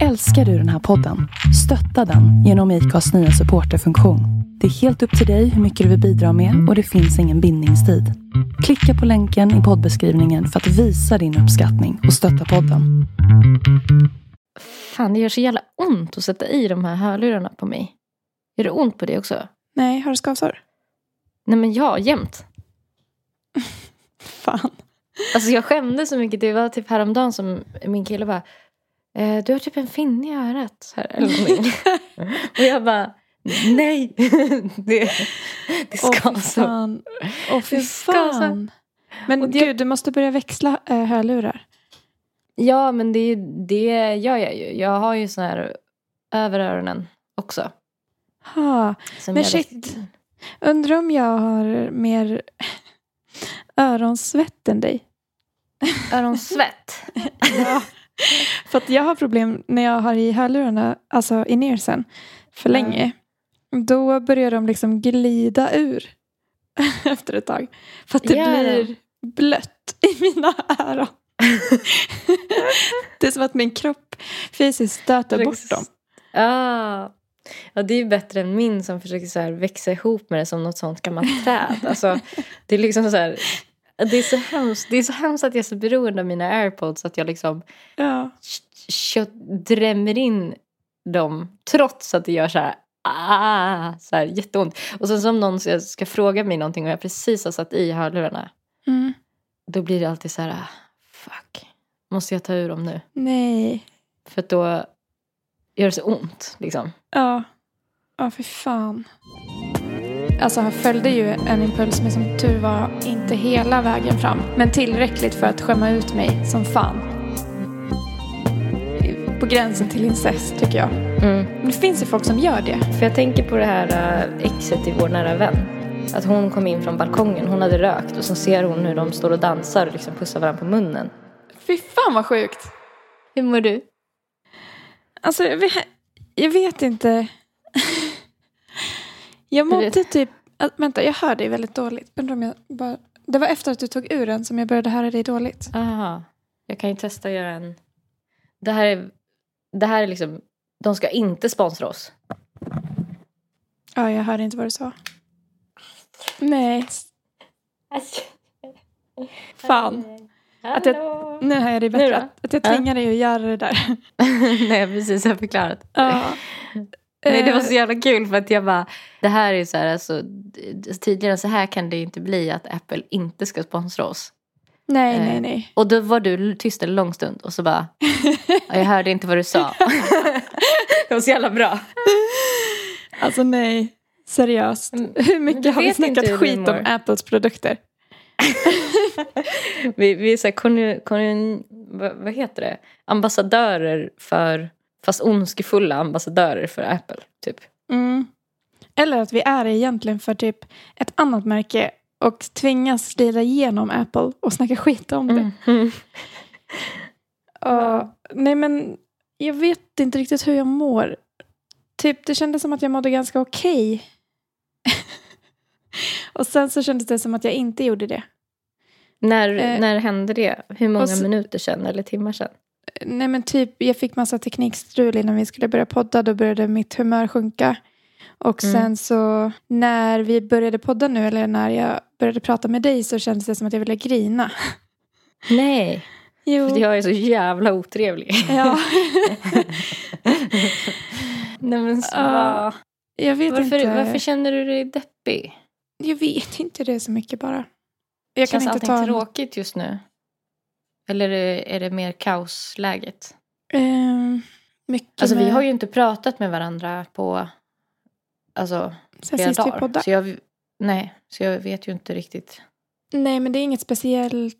Älskar du den här podden? Stötta den genom IKAs nya supporterfunktion. Det är helt upp till dig hur mycket du vill bidra med och det finns ingen bindningstid. Klicka på länken i poddbeskrivningen för att visa din uppskattning och stötta podden. Fan, det gör så jävla ont att sätta i de här hörlurarna på mig. Gör det ont på dig också? Nej, har du skavsår? Nej men ja, jämt. Fan. Alltså jag skämdes så mycket. Det var typ häromdagen som min kille bara Du har typ en finne i örat. Här, eller och jag bara Nej! det, det ska fy så. Åh, fy fan. Men Och gud, du måste börja växla äh, hörlurar. Ja, men det, det gör jag ju. Jag har ju sån här över öronen också. Ha. Som Men jag shit. Undrar om jag har mer öronsvett än dig. Öronsvett. Ja. För att jag har problem när jag har i hörlurarna, alltså in earsen, för Ja. länge. Då börjar de liksom glida ur efter ett tag. För att det de? blir blött i mina öron. det är som att min kropp fysiskt stöter bort dem. Ah. Ja, det är ju bättre än min som försöker så växa ihop med det som något sånt gammalt träd. Alltså, det är liksom så här... Det är så hemskt, det är så hemskt att jag är så beroende av mina airpods att jag liksom Ja. drämmer in dem trots att det gör så här, ah, så här jätteont. Och sen som någon ska, ska fråga mig någonting och jag precis har satt i hörlurarna Mm. då blir det alltid så här, ah, fuck, måste jag ta ur dem nu? Nej. För då gör det så ont liksom. Ja. Ja, för fan. Alltså han följde ju en impuls men som tur var inte hela vägen fram. Men tillräckligt för att skämma ut mig som fan. På gränsen till incest tycker jag. Men det finns ju folk som gör det. För jag tänker på det här äh, exet i Vår nära vän. Att hon kom in från balkongen, hon hade rökt och så ser hon hur de står och dansar och liksom pussar varandra på munnen. Fy fan vad sjukt. Hur mår du? Alltså jag vet inte. Jag mådde typ... äh, Vänta, jag hör dig väldigt dåligt. Undrar om jag bara... Det var efter att du tog ur den som jag började höra dig dåligt. Aha. Jag kan ju testa att göra en... Det här är, det här är liksom... De ska inte sponsra oss. Ja, jag hörde inte vad du sa. Nej, fan. Att jag, nu hör jag dig bättre. Att, att jag Ja. tvingar dig att göra det där. Nej, precis. Jag förklarat. Ja. Nej, det var Eh, så jävla kul för att jag bara... Det här är så här, alltså... än så här kan det inte bli att Apple inte ska sponsra oss. Nej, eh, nej, nej. Och då var du tyst en lång stund och så bara... "Ja, jag hörde inte vad du sa. det var så jävla bra. Alltså nej. Seriöst. Mm, Hur mycket har vi snackat skit om. Apples produkter? Vi, vi är så här, konju, vad, vad heter det? Ambassadörer för... Fast ondskefulla ambassadörer för Apple, typ. Mm. Eller att vi är det egentligen för typ ett annat märke och tvingas glida igenom Apple och snacka skit om det. Mm. Och, nej men jag vet inte riktigt hur jag mår. Typ det kändes som att jag mådde ganska okej. och sen så kändes det som att jag inte gjorde det. När, Eh, när hände det? Hur många så- minuter sedan eller timmar sedan? Nej men typ jag fick massa teknikstrul innan vi skulle börja podda. Då började mitt humör sjunka. Och Mm. sen så när vi började podda nu eller när jag började prata med dig så kändes det som att jag ville grina. Nej, Jo. för jag är så jävla otrevlig. Ja. Nej, men så, Ja, jag vet varför, inte. varför känner du dig deppig? Jag vet inte det så mycket bara. Jag kan Känns inte allting ta tråkigt just nu? Eller är det, mer kaosläget? Ehm, mycket Alltså vi med- har ju inte pratat med varandra på alltså, sen flera sist vi dagar. poddade. Så jag, nej, så jag vet ju inte riktigt. Nej, men det är inget speciellt.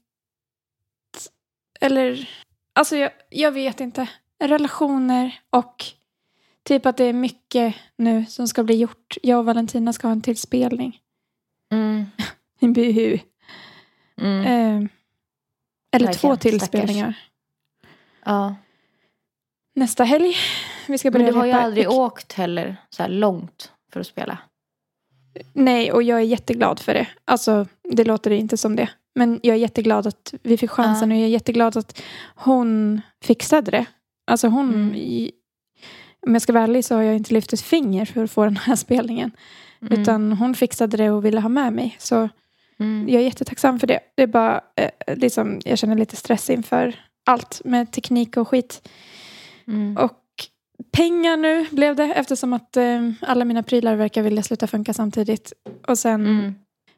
Eller, alltså jag, jag vet inte. Relationer och typ att det är mycket nu som ska bli gjort. Jag och Valentina ska ha en till spelning. Mm. Buhu. Mm. Ehm, eller Verkligen, två till stackars. spelningar. Ja. Nästa helg. Vi ska börja Men du har ju repa- aldrig åkt heller så här långt för att spela. Nej, och jag är jätteglad för det. Alltså, det låter inte som det. Men jag är jätteglad att vi fick chansen Ja. och jag är jätteglad att hon fixade det. Alltså hon, Mm. i, om jag ska vara ärlig så har jag inte lyft ett finger för att få den här spelningen. Mm. Utan hon fixade det och ville ha med mig. Så Mm. jag är jättetacksam för det. Det är bara, eh, liksom, jag känner lite stress inför allt med teknik och skit. Mm. Och pengar nu blev det eftersom att eh, alla mina prylar verkar vilja sluta funka samtidigt. Och sen Mm.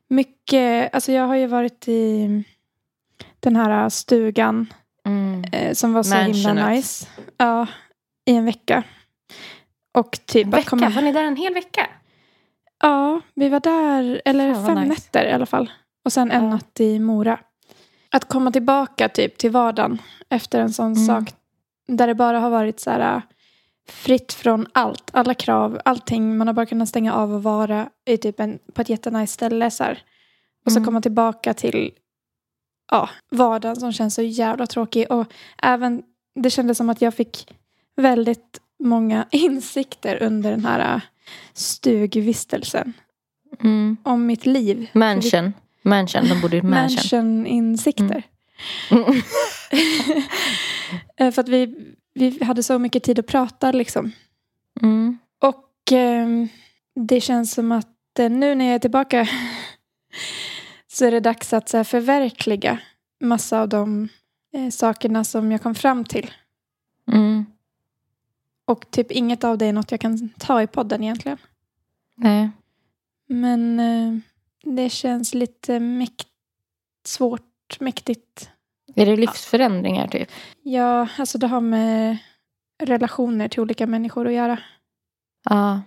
mycket, alltså jag har ju varit i den här stugan Mm. eh, som var så himla Mansionet. nice. Ja, i en vecka. Och typ En vecka? komma... Var ni där en hel vecka? Ja, vi var där, eller vad fem nice. nätter i alla fall. Och sen en Ja. natt i Mora. Att komma tillbaka typ till vardagen efter en sån Mm. sak. Där det bara har varit så här äh, fritt från allt. Alla krav, allting. Man har bara kunnat stänga av och vara i typ en, på ett jättenice ställe. Så här. Och så Mm. komma tillbaka till ja, vardagen som känns så jävla tråkig. Och även, det kändes som att jag fick väldigt många insikter under den här äh, stugvistelsen Mm. om mitt liv. Mansion. Mansion. De bodde i ett mansion. Mansion-insikter. Mm. Eh, För att vi, vi hade så mycket tid att prata liksom. Mm. Och ehm, det känns som att eh, nu när jag är tillbaka så är det dags att så här, förverkliga massa av de eh, sakerna som jag kom fram till. Mm. Och typ inget av det är något jag kan ta i podden egentligen. Nej. Men eh, det känns lite mäkt- svårt, mäktigt. Är det livsförändringar typ? Ja, alltså det har med relationer till olika människor att göra. Ja.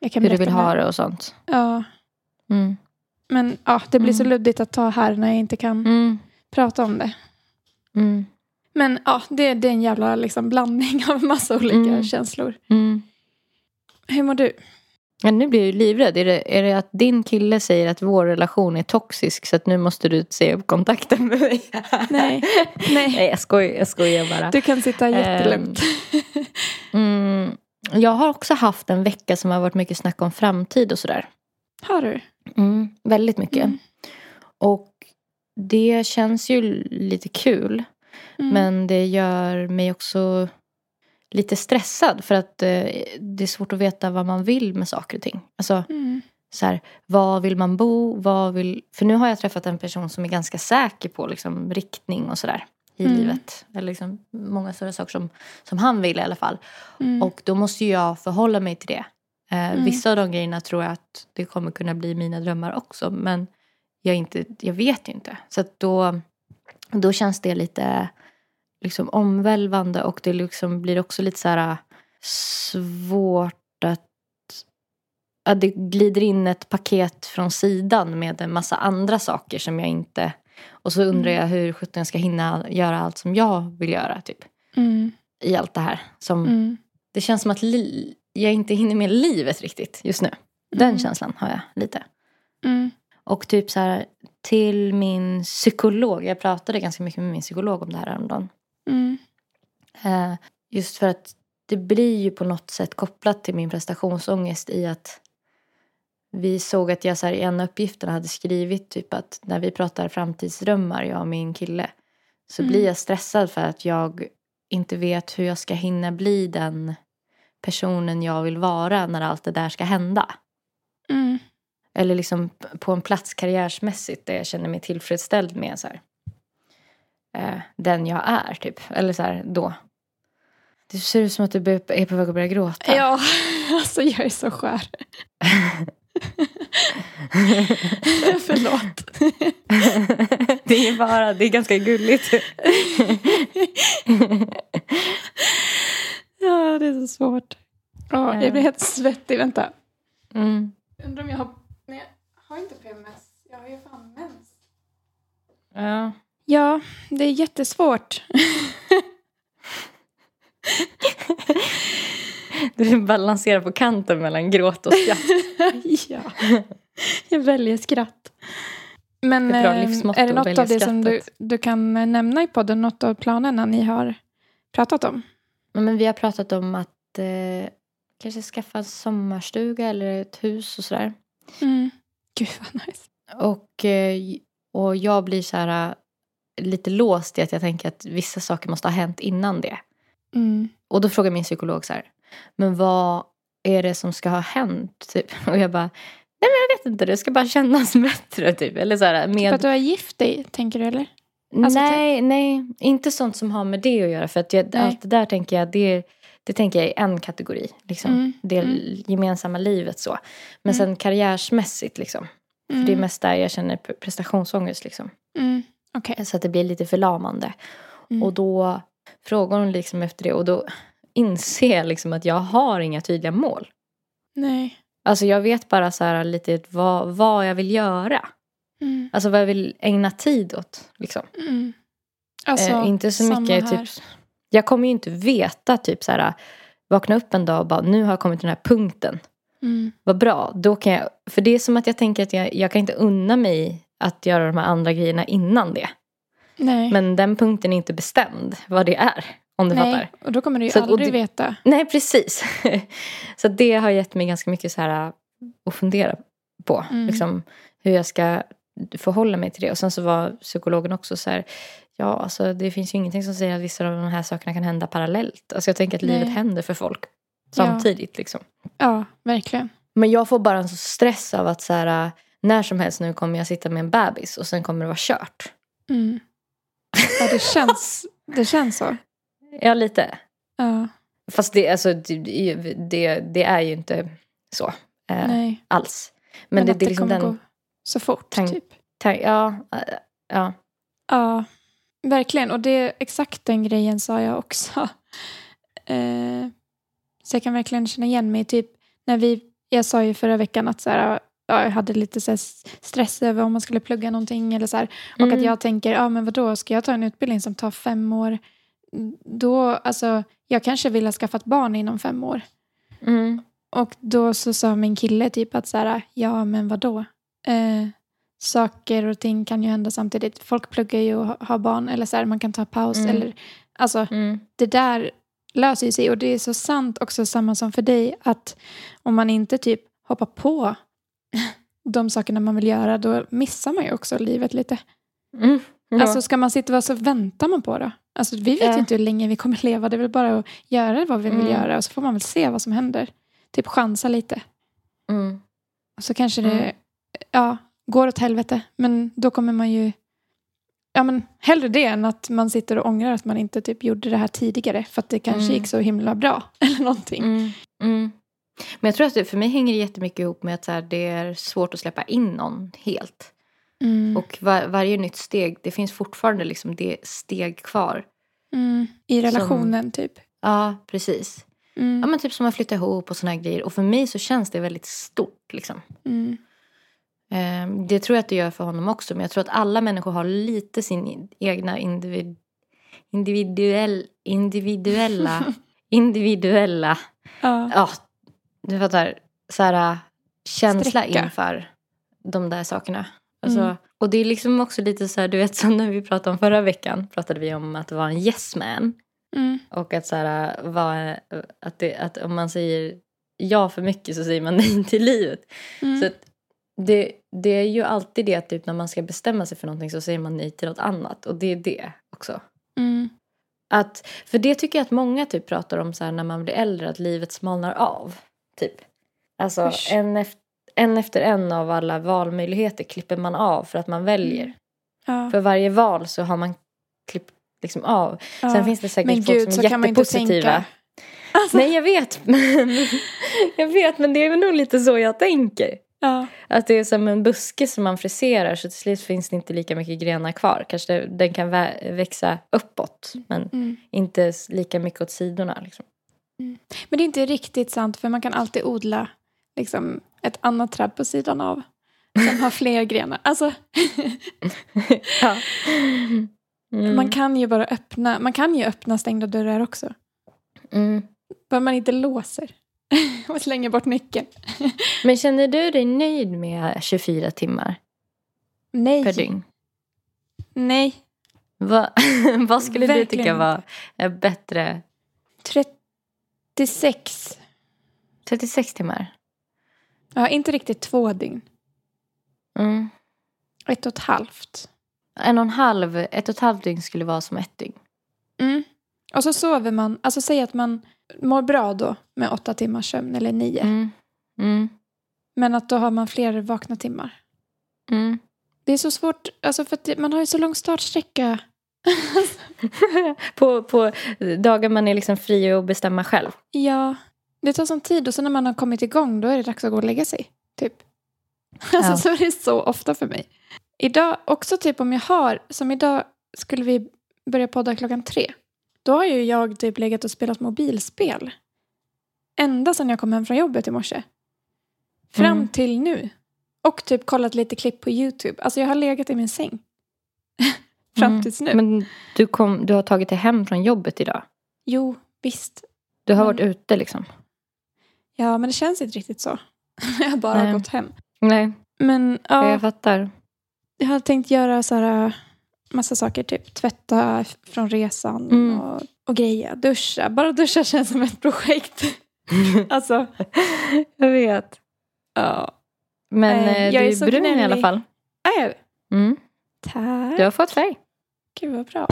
Hur du vill ha det och sånt. Ja, Mm. men ja, det blir så Mm. luddigt att ta här när jag inte kan Mm. prata om det. Men ja, det, det är en jävla liksom, blandning av massa olika Mm. känslor. Mm. Hur mår du? Men nu blir jag ju livrädd. Är det, är det att din kille säger att vår relation är toxisk så att nu måste du se upp kontakten med mig? Nej, nej. Nej jag skojar, jag skojar bara. Du kan sitta jättelugnt. Mm, jag har också haft en vecka som har varit mycket snack om framtid och sådär. Har du? Mm, väldigt mycket. Mm. Och det känns ju lite kul. Mm. Men det gör mig också lite stressad för att eh, det är svårt att veta vad man vill med saker och ting. Alltså Mm. så här, var vill man bo? Vad vill... För nu har jag träffat en person som är ganska säker på liksom, riktning och sådär i Mm. livet. Eller liksom, många större saker som, som han vill i alla fall. Mm. Och då måste jag förhålla mig till det. Eh, Mm. Vissa av de grejerna tror jag att det kommer kunna bli mina drömmar också. Men jag, inte, jag vet ju inte. Så då, då känns det lite liksom omvälvande. Och det liksom blir också lite så här svårt att... Ja, det glider in ett paket från sidan med en massa andra saker som jag inte... Och så undrar Mm. jag hur sjutton jag ska hinna göra allt som jag vill göra. Typ Mm. i allt det här. Som, Mm. Det känns som att jag inte hinner med livet riktigt just nu. Den Mm. känslan har jag lite. Och typ så här till min psykolog. Jag pratade ganska mycket med min psykolog om det här häromdagen. Mm. Eh, just för att det blir ju på något sätt kopplat till min prestationsångest i att vi såg att jag så här, i en av uppgifterna hade skrivit typ att när vi pratar framtidsdrömmar, jag och min kille, så Mm. blir jag stressad för att jag inte vet hur jag ska hinna bli den personen jag vill vara när allt det där ska hända. Mm. Eller liksom på en plats karriärsmässigt där jag känner mig tillfredsställd med så här, eh, den jag är typ. Eller så här då. Det ser ut som att du är på väg att börja gråta. Ja, alltså jag är så skär. Förlåt. det är bara, det är ganska gulligt. Ja, det är så svårt. Ja, jag blir helt svettig. Vänta. Mm. Undrar om jag har... Har inte PMS. Jag har ju fan mens. Ja. Ja, det är jättesvårt. Du balanserar på kanten mellan gråt och skratt. ja. Jag väljer skratt. Men Det är bra eh, är det något av det som du, du kan eh, nämna i podden? Något av planerna ni har pratat om? Ja, Men vi har pratat om att eh, kanske skaffa en sommarstuga eller ett hus och sådär. Mm. Gud vad nice. Och, eh, och jag blir så här eh, lite låst i att jag tänker att vissa saker måste ha hänt innan det. Mm. Och då frågar min psykolog så här, men vad är det som ska ha hänt? Typ. Och jag bara, nej men jag vet inte, det ska bara kännas bättre. Typ. Eller så här, Typ med... att du har gift dig, tänker du eller? alltså, nej, nej, inte sånt som har med det att göra. För att jag, allt det där tänker jag, det, det tänker jag är en kategori. Liksom. Mm, Det mm. gemensamma livet så. Men Mm. sen karriärsmässigt liksom. För det är mest där jag känner pre- prestationsångest liksom. Mm. Okej. Så att det blir lite förlamande. Mm. Och då frågar hon liksom efter det och då inser jag liksom att jag har inga tydliga mål. Nej. Alltså jag vet bara så här lite vad, vad jag vill göra. Mm. Alltså vad jag vill ägna tid åt. Liksom. Mm. Alltså, eh, inte så mycket här. typ. Jag kommer ju inte veta typ så här. Vakna upp en dag och bara nu har jag kommit till den här punkten. Mm. Vad bra. Då kan jag, för det är som att jag tänker att jag, jag kan inte unna mig att göra de här andra grejerna innan det. Nej. Men den punkten är inte bestämd vad det är. Om du Nej. fattar. Och då kommer du ju Så aldrig du- veta. Nej, precis. så det har gett mig ganska mycket så här att fundera på. Mm. Liksom, hur jag ska förhålla mig till det. Och sen så var psykologen också så här. Ja, alltså det finns ju ingenting som säger att vissa av de här sakerna kan hända parallellt. Alltså jag tänker att livet Nej. händer för folk Ja. samtidigt. Liksom. Ja, verkligen. Men jag får bara en så stress av att så här, äh, när som helst nu kommer jag sitta med en bebis och sen kommer det vara kört. Mm. Ja, det känns, det känns så. Ja, lite. Ja, Fast det, alltså, det, det, det är ju inte så eh, alls. Men, Men, det, att det det liksom kommer den... gå så fort, tank- typ. ta- Ja, eh, ja. Ja, verkligen. Och det, exakt den grejen sa jag också. Eh, så jag kan verkligen känna igen mig. Typ när vi, jag sa ju förra veckan att så här, ja, jag hade lite så stress över om man skulle plugga någonting. Eller så här, och Mm. att jag tänker, ja men vadå, ska jag ta en utbildning som tar fem år? Då, alltså, jag kanske vill ha skaffat barn inom fem år. Mm. Och då så sa min kille typ att så här, ja men vadå? Eh, saker och ting kan ju hända samtidigt. Folk pluggar ju och ha- har barn eller så här, man kan ta paus. Mm. Eller, alltså Mm. det där löser ju sig. Och det är så sant också samma som för dig att om man inte typ hoppar på de sakerna man vill göra då missar man ju också livet lite. Mm. Ja. Alltså ska man sitta och så väntar man på då? Alltså vi vet Ja. ju inte hur länge vi kommer leva. Det är väl bara att göra vad vi vill Mm. göra och så får man väl se vad som händer. Typ chansa lite. mm. Och så kanske det Mm. ja, går åt helvete. Men då kommer man ju... Ja, men hellre det än att man sitter och ångrar att man inte typ gjorde det här tidigare. För att det kanske Mm. gick så himla bra. Eller någonting. Mm. Mm. Men jag tror att det, för mig hänger det jättemycket ihop med att så här, det är svårt att släppa in någon helt. Mm. Och var, varje nytt steg, det finns fortfarande liksom det steg kvar. Mm. I relationen typ. Ja, precis. Mm. Ja, men typ som att flytta ihop och såna här grejer. Och för mig så känns det väldigt stort. Liksom. Ehm, Det tror jag att det gör för honom också. Men jag tror att alla människor har lite sin in- egna individ, individuell, individuella, individuella, Ja. ja, du fattar, så här, äh, känsla Sträcka. inför de där sakerna. Alltså, Mm. Och det är liksom också lite så här, du vet som när vi pratade om förra veckan, pratade vi om att vara en yes man. Mm. Och att, så här, äh, vara, att, det, att om man säger ja för mycket så säger man nej till livet. Mm. Så att det, det är ju alltid det att typ när man ska bestämma sig för någonting så säger man nej till något annat. Och det är det också. Mm. Att, för det tycker jag att många typ pratar om så här när man blir äldre, att livet smalnar av. Typ. Alltså Usch. en efter, en efter en av alla valmöjligheter klipper man av för att man väljer. Mm. Ja. För varje val så har man klippt liksom av. Ja. Sen finns det säkert Men folk gud, som är jättepositiva. Alltså, Nej jag vet. Men, jag vet men det är nog lite så jag tänker. Ja. Att det är som en buske som man friserar så till slut finns det inte lika mycket grenar kvar. Kanske det, den kan vä- växa uppåt men Mm. inte lika mycket åt sidorna. Liksom. Men det är inte riktigt sant för man kan alltid odla liksom, ett annat träd på sidan av. Som har fler grenar. Alltså, ja. Mm. man kan ju bara öppna, man kan ju öppna stängda dörrar också. Mm. Bara man inte låser. och slänger bort nyckeln. Men känner du dig nöjd med 24 timmar Nej. per dygn? Nej. Va, vad skulle du tycka Verkligen. var bättre? 36. 36 timmar? Ja, inte riktigt två dygn. Mm. Ett och ett halvt. En och en halv, ett och ett halvt dygn skulle vara som ett dygn. Mm. Och så sover man, alltså säg att man mår bra då med åtta timmars sömn eller nio. Mm. Mm. Men att då har man fler vakna timmar. Mm. Det är så svårt, alltså för att det, man har ju så lång startsträcka. på, på dagar man är liksom fri att bestämma själv. Ja, det tar sån tid och sen när man har kommit igång då är det dags att gå och lägga sig. Typ. Alltså Ja. så är det så ofta för mig. Idag, också typ om jag har, som idag skulle vi börja podda klockan tre. Då har ju jag typ legat och spelat mobilspel. Ända sedan jag kom hem från jobbet i morse. Fram Mm. till nu. Och typ kollat lite klipp på YouTube. Alltså jag har legat i min säng. Fram Mm. tills nu. Men du, kom, du har tagit dig hem från jobbet idag. Jo, visst. Du har Men- varit ute liksom. Ja, men det känns inte riktigt så. jag har bara Nej. gått hem. Nej, Men ja, jag fattar. jag har tänkt göra så här massa saker. Typ tvätta från resan Mm. och, och greja. Duscha. Bara duscha känns som ett projekt. alltså, jag vet. ja. Men jag du är är brun i alla gnällig. fall. Äh, Mm. tack. Du har fått färg. Gud vad bra.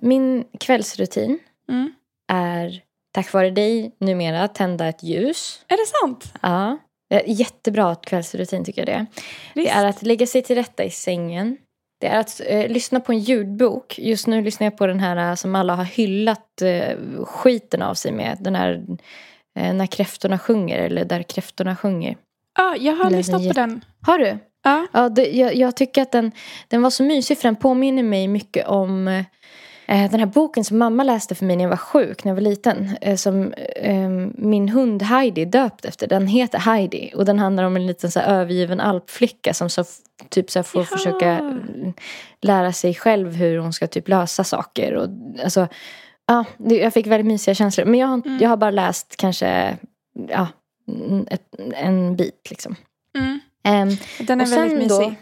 Min kvällsrutin Mm. är tack vare dig numera tända ett ljus. Är det sant? Ja. Eh, Jättebra kvällsrutin tycker jag det är. Det är att lägga sig till rätta i sängen. Det är att eh, lyssna på en ljudbok. Just nu lyssnar jag på den här eh, som alla har hyllat eh, skiten av sig med. Den här eh, När kräftorna sjunger eller Där kräftorna sjunger. Ja, jag har lyssnat på den. Har du? Ja. Ja, det, jag, jag tycker att den, den var så mysig för den påminner mig mycket om eh, den här boken som mamma läste för mig när jag var sjuk, när jag var liten. Eh, som eh, min hund Heidi döpt efter. Den heter Heidi och den handlar om en liten så här, övergiven alpflicka som så, typ så här, får Ja. försöka mm, lära sig själv hur hon ska typ lösa saker. Och, alltså, ja, jag fick väldigt mysiga känslor. Men jag, har- Mm. jag har bara läst kanske ja, ett, en bit liksom. Mm. Ehm, Den är väldigt mysig. då,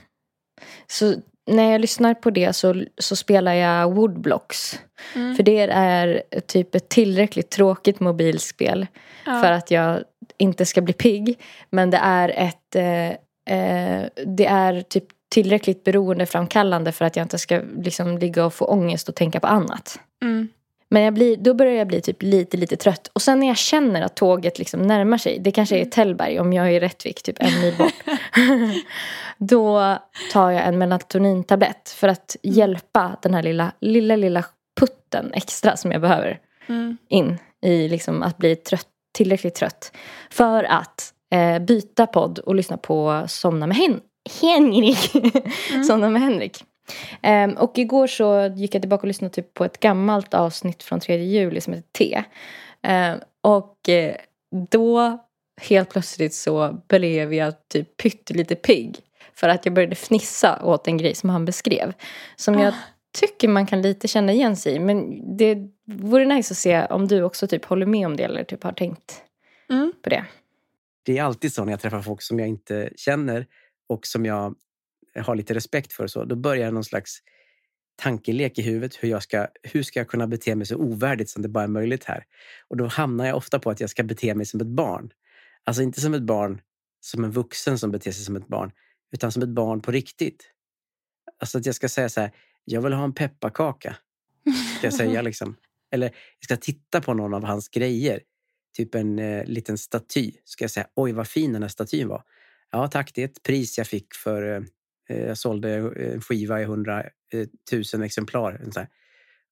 så när jag lyssnar på det så, så spelar jag Woodblocks. Mm. För det är typ ett tillräckligt tråkigt mobilspel Ja. för att jag inte ska bli pigg. Men det är ett eh, eh, det är typ tillräckligt beroendeframkallande för att jag inte ska liksom ligga och få ångest och tänka på annat. Mm. Men jag blir, då börjar jag bli typ lite, lite trött. Och sen när jag känner att tåget liksom närmar sig. Det kanske är Tällberg om jag är i Rättvik, typ en mil bort. då tar jag en melatonintablett för att hjälpa den här lilla, lilla, lilla putten extra som jag behöver Mm. in i liksom att bli trött, tillräckligt trött. För att eh, byta podd och lyssna på Somna med Hen- Henrik. Somna med Henrik. Ehm, och igår så gick jag tillbaka och lyssnade typ på ett gammalt avsnitt från 3 juli som heter T. Ehm, och eh, då helt plötsligt så blev jag typ pyttelite pigg. För att jag började fnissa åt en grej som han beskrev. Som jag Ah. tycker man kan lite känna igen sig i. Men det vore nice att se om du också typ håller med om det eller typ har tänkt Mm. på det. Det är alltid så när jag träffar folk som jag inte känner och som jag har lite respekt för. Så, då börjar någon slags tankelek i huvudet. Hur, jag ska, hur ska jag kunna bete mig så ovärdigt som det bara är möjligt här? Och då hamnar jag ofta på att jag ska bete mig som ett barn. Alltså inte som ett barn, som en vuxen som beter sig som ett barn, utan som ett barn på riktigt. Alltså att jag ska säga så här, jag vill ha en pepparkaka. Ska jag säga liksom. Eller jag ska titta på någon av hans grejer. Typ en eh, liten staty. Ska jag säga, oj vad fin den här statyn var. Ja tack, det är ett pris jag fick för eh, jag sålde en skiva i hundratusen exemplar. En sån här.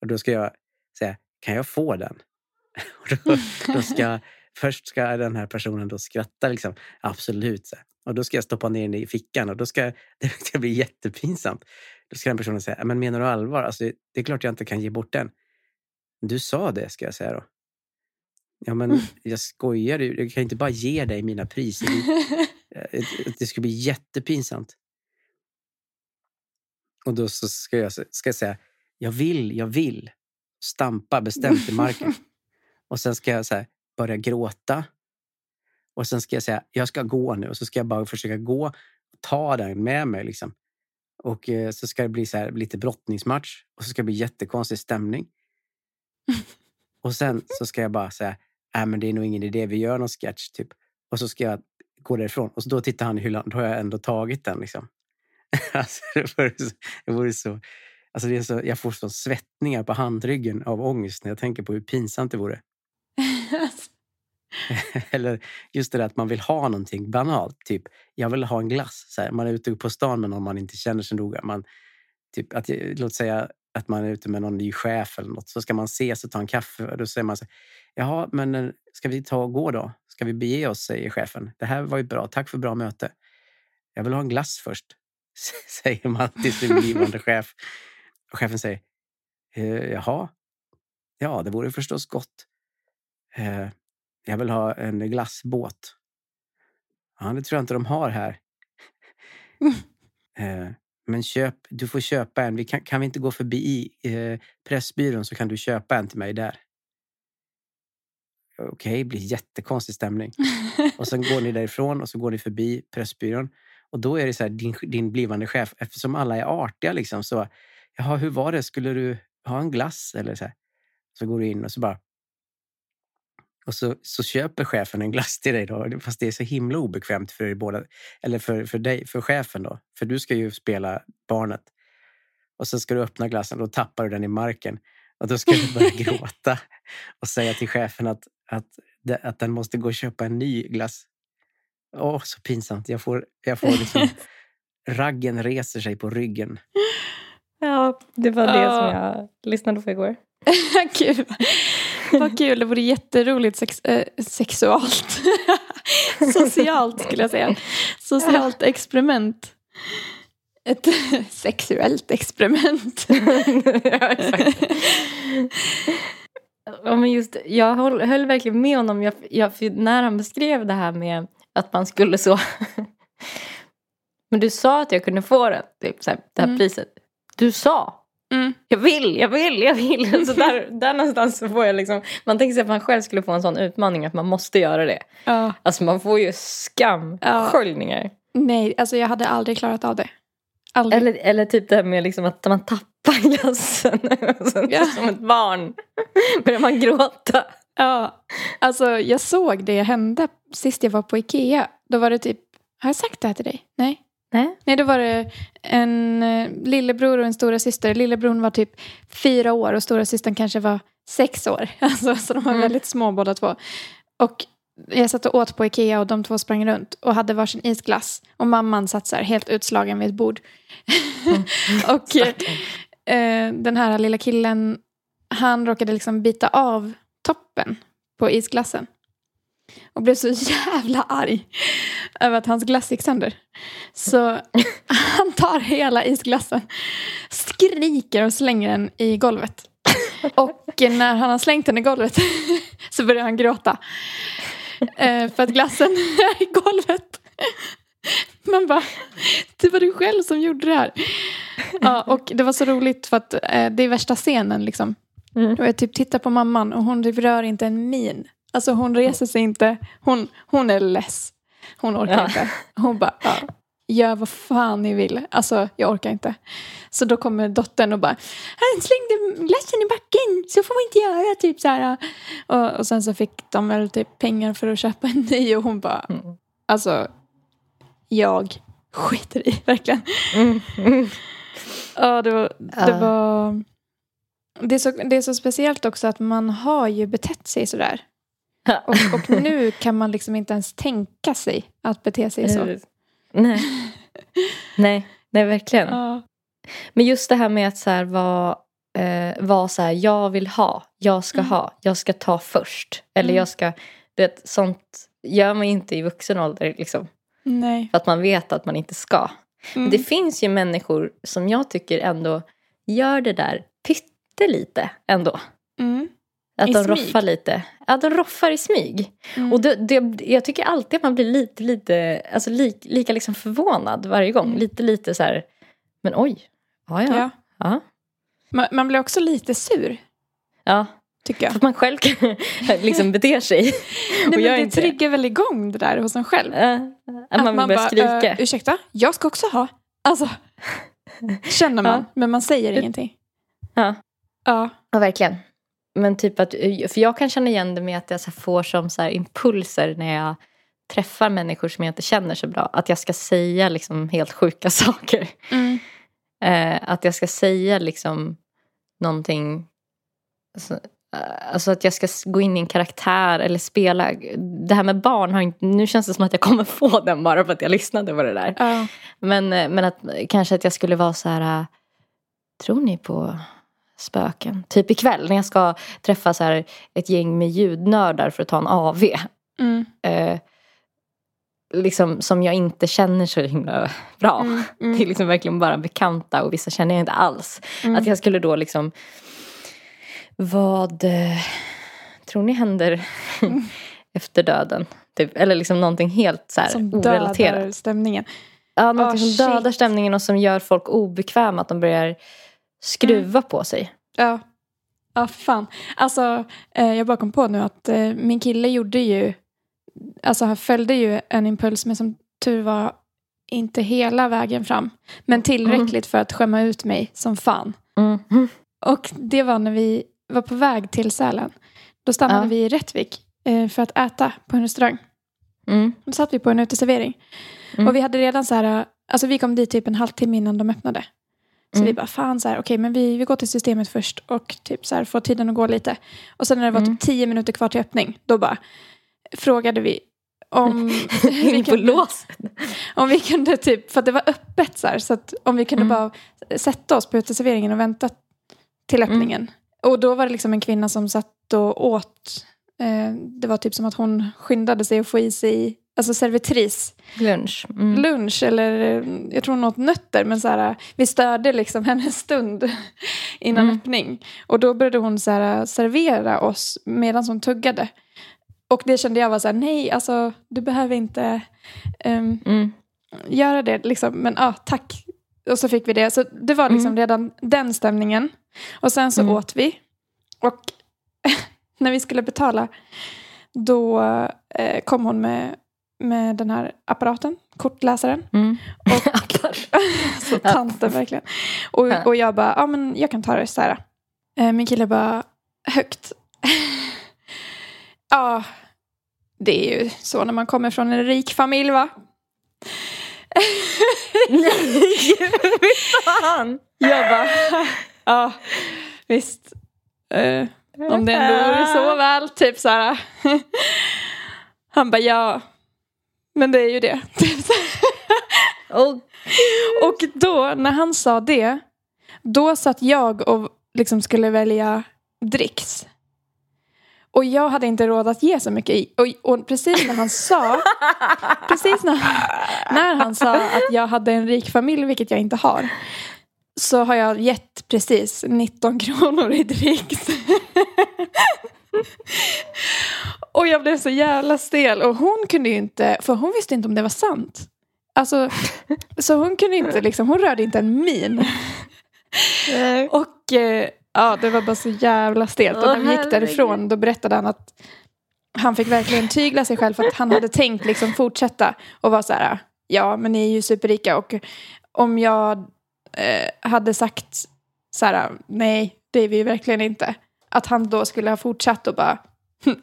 Och då ska jag säga, kan jag få den? Och då, då ska, först ska den här personen då skratta liksom. Absolut. Och då ska jag stoppa ner den i fickan och då ska det ska bli jättepinsamt. Då ska den personen säga, men menar du allvar? Alltså, det, är klart jag inte kan ge bort den. Du sa det, ska jag säga då. Ja, men jag skojar. Jag kan inte bara ge dig mina priser. Eh, det skulle bli jättepinsamt. Och då så ska jag, ska jag säga, jag vill, jag vill. Stampa bestämt i marken. Och sen ska jag så här, börja gråta. Och sen ska jag säga, jag ska gå nu. Och så ska jag bara försöka gå och ta den med mig. Liksom. Och eh, så ska det bli så här, lite brottningsmatch. Och så ska det bli jättekonstig stämning. Och sen så ska jag bara säga, nej men det är nog ingen idé, vi gör någon sketch typ. Och så ska jag gå därifrån. Och så då tittar han i hyllan, då har jag ändå tagit den liksom. alltså, det, vore så, det vore så Alltså det är så, jag får så svettningar på handryggen av ångest när jag tänker på hur pinsamt det vore. Eller just det där att man vill ha någonting banalt. Typ, jag vill ha en glass. Så här, man är ute på stan med någon man inte känner så noga. Man, typ, att, låt säga att man är ute med någon ny chef eller något. Så ska man ses och ta en kaffe. Och då säger man så här, Jaha, men eh, ska vi ta och gå då? Ska vi bege oss? säger chefen. Det här var ju bra. Tack för bra möte. Jag vill ha en glass först, säger man till sin blivande chef. Och chefen säger, eh, jaha, ja, det vore förstås gott. Eh, jag vill ha en glassbåt. Ja, det tror jag inte de har här. eh, men köp, du får köpa en. Vi kan, kan vi inte gå förbi eh, Pressbyrån så kan du köpa en till mig där. Okej, okay, blir jättekonstig stämning. och sen går ni därifrån och så går ni förbi Pressbyrån. Och då är det så här, din, din blivande chef, eftersom alla är artiga liksom, så Jaha, hur var det? Skulle du ha en glass? Eller så, här. så går du in och så bara och så, så köper chefen en glass till dig då, fast det är så himla obekvämt för båda, eller för, för dig, för chefen då. För du ska ju spela barnet. Och så ska du öppna glassen då tappar du den i marken. Och då ska du börja gråta och säga till chefen att, att, att den måste gå och köpa en ny glass. Åh, så pinsamt. Jag får, jag får liksom, raggen reser sig på ryggen. Ja, det var det som jag lyssnade på igår. Kul. Vad kul, det vore jätteroligt sex, äh, sexualt. Socialt skulle jag säga. Socialt experiment. Ett sexuellt experiment. ja, exakt. ja, men just, jag höll, höll verkligen med honom jag, jag, när han beskrev det här med att man skulle så... men du sa att jag kunde få det, typ, så här, det här mm. priset. Du sa Mm. Jag vill, jag vill, jag vill. Så där, där någonstans så får jag liksom, man tänker sig att man själv skulle få en sån utmaning att man måste göra det. Ja. Alltså man får ju skamsköljningar. Ja. Nej, alltså jag hade aldrig klarat av det. Aldrig. Eller, eller typ det här med liksom att man tappar glassen. ja. Som ett barn börjar man gråta. Ja, alltså jag såg det hända sist jag var på Ikea. Då var det typ, har jag sagt det här till dig? Nej. Nej. Nej, då var det en eh, lillebror och en stora syster. Lillebror var typ fyra år och stora systern kanske var sex år. Alltså, så de var mm. väldigt små båda två. Och jag satt och åt på Ikea och de två sprang runt och hade varsin isglass. Och mamman satt så här helt utslagen vid ett bord. Mm. och eh, den här lilla killen, han råkade liksom bita av toppen på isglassen och blev så jävla arg över att hans glass gick sönder. Så han tar hela isglassen, skriker och slänger den i golvet. Och när han har slängt den i golvet så börjar han gråta. Eh, för att glassen är i golvet. Man bara, det var du själv som gjorde det här. Ja, och det var så roligt för att eh, det är värsta scenen liksom. Mm. Och jag typ tittar på mamman och hon typ rör inte en min. Alltså hon reser sig inte. Hon, hon är less. Hon orkar ja. inte. Hon bara, ja, gör vad fan ni vill. Alltså jag orkar inte. Så då kommer dottern och bara, han slängde glassen i backen, så får man inte göra. Typ så här. Och, och sen så fick de väl typ pengar för att köpa en ny och hon bara, mm. alltså jag skiter i verkligen. Mm. Mm. Ja, det var, det var det är, så, det är så speciellt också att man har ju betett sig sådär. Och, och, nu kan man liksom inte ens tänka sig att bete sig så. Nej, nej, nej verkligen. Ja. Men just det här med att så här vara eh, var så här, jag vill ha, jag ska mm. ha, jag ska ta först. Eller mm. jag ska, det, sånt gör man inte i vuxen ålder. Liksom. Nej. För att man vet att man inte ska. Mm. Det finns ju människor som jag tycker ändå gör det där pyttelite ändå. Mm. Att I de smyg. roffar lite. Ja, de roffar i smyg. Mm. Och det, det, jag tycker alltid att man blir lite, lite, alltså li, lika liksom förvånad varje gång. Mm. Lite, lite så här, men oj, ja, ja. ja. ja. Man, man, blir också lite sur. Ja. Tycker jag. För att man själv liksom beter sig. Nej, men det triggar väl igång det där hos en själv. Uh, att man, man börjar skrika. Uh, ursäkta, jag ska också ha. Alltså, känner man, ja. men man säger ingenting. Ja. Ja. ja, verkligen. Men typ att, för jag kan känna igen det med att jag så får som så impulser när jag träffar människor som jag inte känner så bra. Att jag ska säga liksom helt sjuka saker. Mm. Eh, att jag ska säga liksom någonting. Alltså, alltså att jag ska gå in i en karaktär eller spela. Det här med barn har inte, nu känns det som att jag kommer få den bara för att jag lyssnade på det där. Ja. Men, eh, men att kanske att jag skulle vara så här. eh, Tror ni på spöken? Typ ikväll när jag ska träffa så här ett gäng med ljudnördar för att ta en AV. Mm. Eh, liksom som jag inte känner så himla bra. Mm. Det är liksom verkligen bara bekanta och vissa känner jag inte alls. Mm. Att jag skulle då liksom Vad eh, tror ni händer efter döden? Typ, eller liksom någonting helt så här Som orelaterat. dödar stämningen. Ja, någonting Oh, som dödar stämningen och som gör folk obekväma. Att de börjar skruva på sig. Ja. Ja, för fan. Alltså, eh, jag bara kom på nu att eh, min kille gjorde ju, alltså han följde ju en impuls men som tur var inte hela vägen fram. Men tillräckligt för att skämma ut mig som fan. Mm. Och det var när vi var på väg till Sälen. Då stannade Ja. vi i Rättvik eh, för att äta på en restaurang. Mm. Då satt vi på en uteservering. Mm. Och vi hade redan så här, alltså vi kom dit typ en halvtimme innan de öppnade. Så Mm. vi bara, fan så här, okej men vi, vi går till systemet först och typ så här, får tiden att gå lite. Och sen när det var Mm. typ tio minuter kvar till öppning, då bara frågade vi om vi, kunde, om vi kunde typ, för att det var öppet så här, så att om vi kunde Mm. bara sätta oss på uteserveringen och vänta till öppningen. Och då var det liksom en kvinna som satt och åt, eh, det var typ som att hon skyndade sig att få i sig, alltså servitris Lunch. Mm. lunch eller jag tror åt nötter men så här, vi störde liksom hennes stund innan Mm. öppning. Och då började hon så här, servera oss medan hon tuggade. Och det kände jag var så här, nej alltså du behöver inte ehm, Mm. göra det liksom. Men ja, tack. Och så fick vi det. Så det var liksom Mm. redan den stämningen. Och sen så Mm. åt vi. Och när vi skulle betala då eh, kom hon med, med den här apparaten, kortläsaren. Mm. Och, så tanten verkligen. Och, och jag bara, ja men jag kan ta det så här. Eh, Min kille bara, högt. ja, det är ju så när man kommer från en rik familj va? Nej, fy fan! Jag bara, ja visst. Eh, om det ändå vore så väl, typ så här. Han bara, ja. Men det är ju det. Och, Och då, när han sa det, då satt jag och liksom skulle välja dricks. Och jag hade inte råd att ge så mycket i. Och, och precis när han sa, precis när, när han sa att jag hade en rik familj, vilket jag inte har, så har jag gett precis 19 kronor i dricks. och jag blev så jävla stel. Och hon kunde ju inte, för hon visste inte om det var sant. Alltså, så hon kunde inte, liksom, hon rörde inte en min. Och eh, ja, det var bara så jävla stelt. Och när vi gick därifrån då berättade han att han fick verkligen tygla sig själv för att han hade tänkt liksom fortsätta och vara så här, ja men ni är ju superrika och om jag eh, hade sagt så här, nej det är vi ju verkligen inte. Att han då skulle ha fortsatt och bara, "Hm,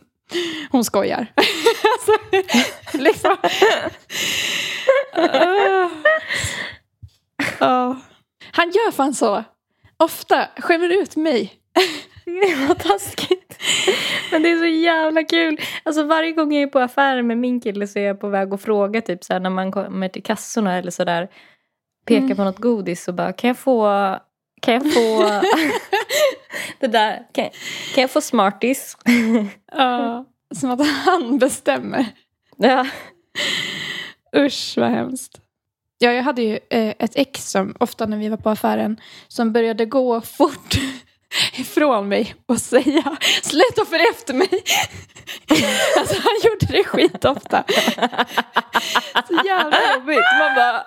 hon skojar. alltså, liksom. Ja. Han gör fan så. Ofta skämmer ut mig. det var taskigt. Men det är så jävla kul. Alltså varje gång jag är på affären med min kille så är jag på väg att fråga typ så här, när man kommer till kassorna eller sådär. Peka Mm. på något godis och bara kan jag få kan jag få det där kan, kan jag få Smarties? Ja. Som att han bestämmer. ja. Usch vad hemskt. Ja, jag hade ju eh, ett ex som ofta när vi var på affären som började gå fort ifrån mig och säga sluta för efter mig. alltså han gjorde det skitofta. Så jävla jobbigt. Man bara,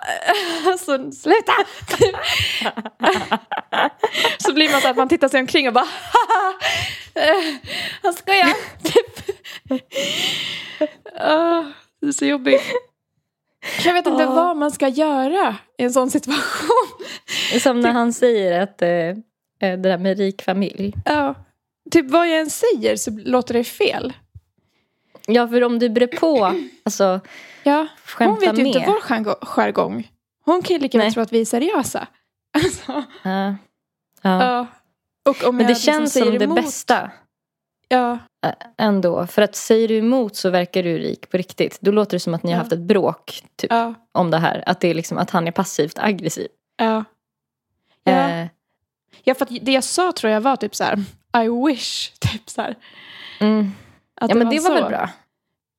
alltså sluta. så blir man så att man tittar sig omkring och bara eh, han skojar. Typ. Ah, det är så jobbigt. Jag vet inte Ja. vad man ska göra i en sån situation. Som när han säger att eh, det där med rik familj. Ja. Typ vad jag än säger så låter det fel. Ja, för om du brer på, alltså Ja. Hon skämta vet ju mer. inte vår jargo- jargong. Hon kan ju lika väl tro att vi är seriösa. Alltså, Ja. Ja. ja. Och om Men det känns liksom säger som det emot- bästa Ja, ändå. För att säger du emot så verkar du rik på riktigt. Då låter det som att ni har Ja. haft ett bråk typ, ja, om det här. Att, det är liksom, att han är passivt aggressiv. ja. Ja. Eh, ja, för det jag sa tror jag var typ så här, I wish, typ så här. mm. Ja men det var så. väl bra.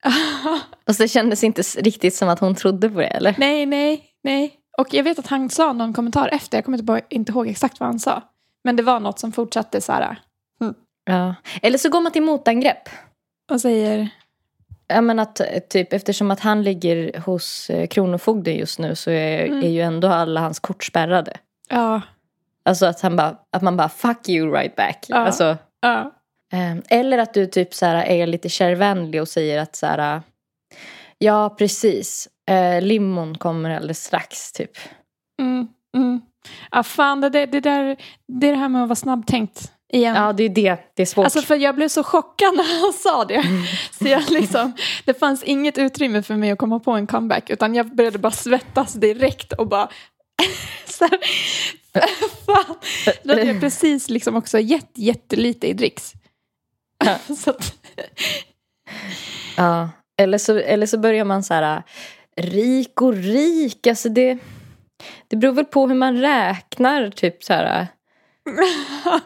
Och så det kändes inte s- riktigt som att hon trodde på det eller? nej, nej, nej. Och jag vet att han sa någon kommentar efter, jag kommer inte, bara, inte ihåg exakt vad han sa. Men det var något som fortsatte så här, Ja. Eller så går man till motangrepp. och säger, Ja, men att, eh, typ, eftersom att han ligger hos eh, Kronofogden just nu så är, Mm. är ju ändå alla hans kort spärrade. ja, Alltså att, han bara, att man bara fuck you right back. Ja. Alltså, ja, eh, eller att du typ så här, är lite kärvänlig och säger att så här, ja precis, eh, limon kommer alldeles strax typ. mm, mm. Ja, fan, det, det, det där, det är det här med att vara snabbtänkt igen. Ja det är det, det är svårt. Alltså för jag blev så chockad när han sa det. Så jag liksom, det fanns inget utrymme för mig att komma på en comeback. Utan jag började bara svettas direkt och bara... så här, fan. Då hade jag precis liksom också gett jättelite i dricks. så att, Ja. Eller, så, eller så börjar man så här, rik och rik, alltså det, det beror väl på hur man räknar typ så här. ja,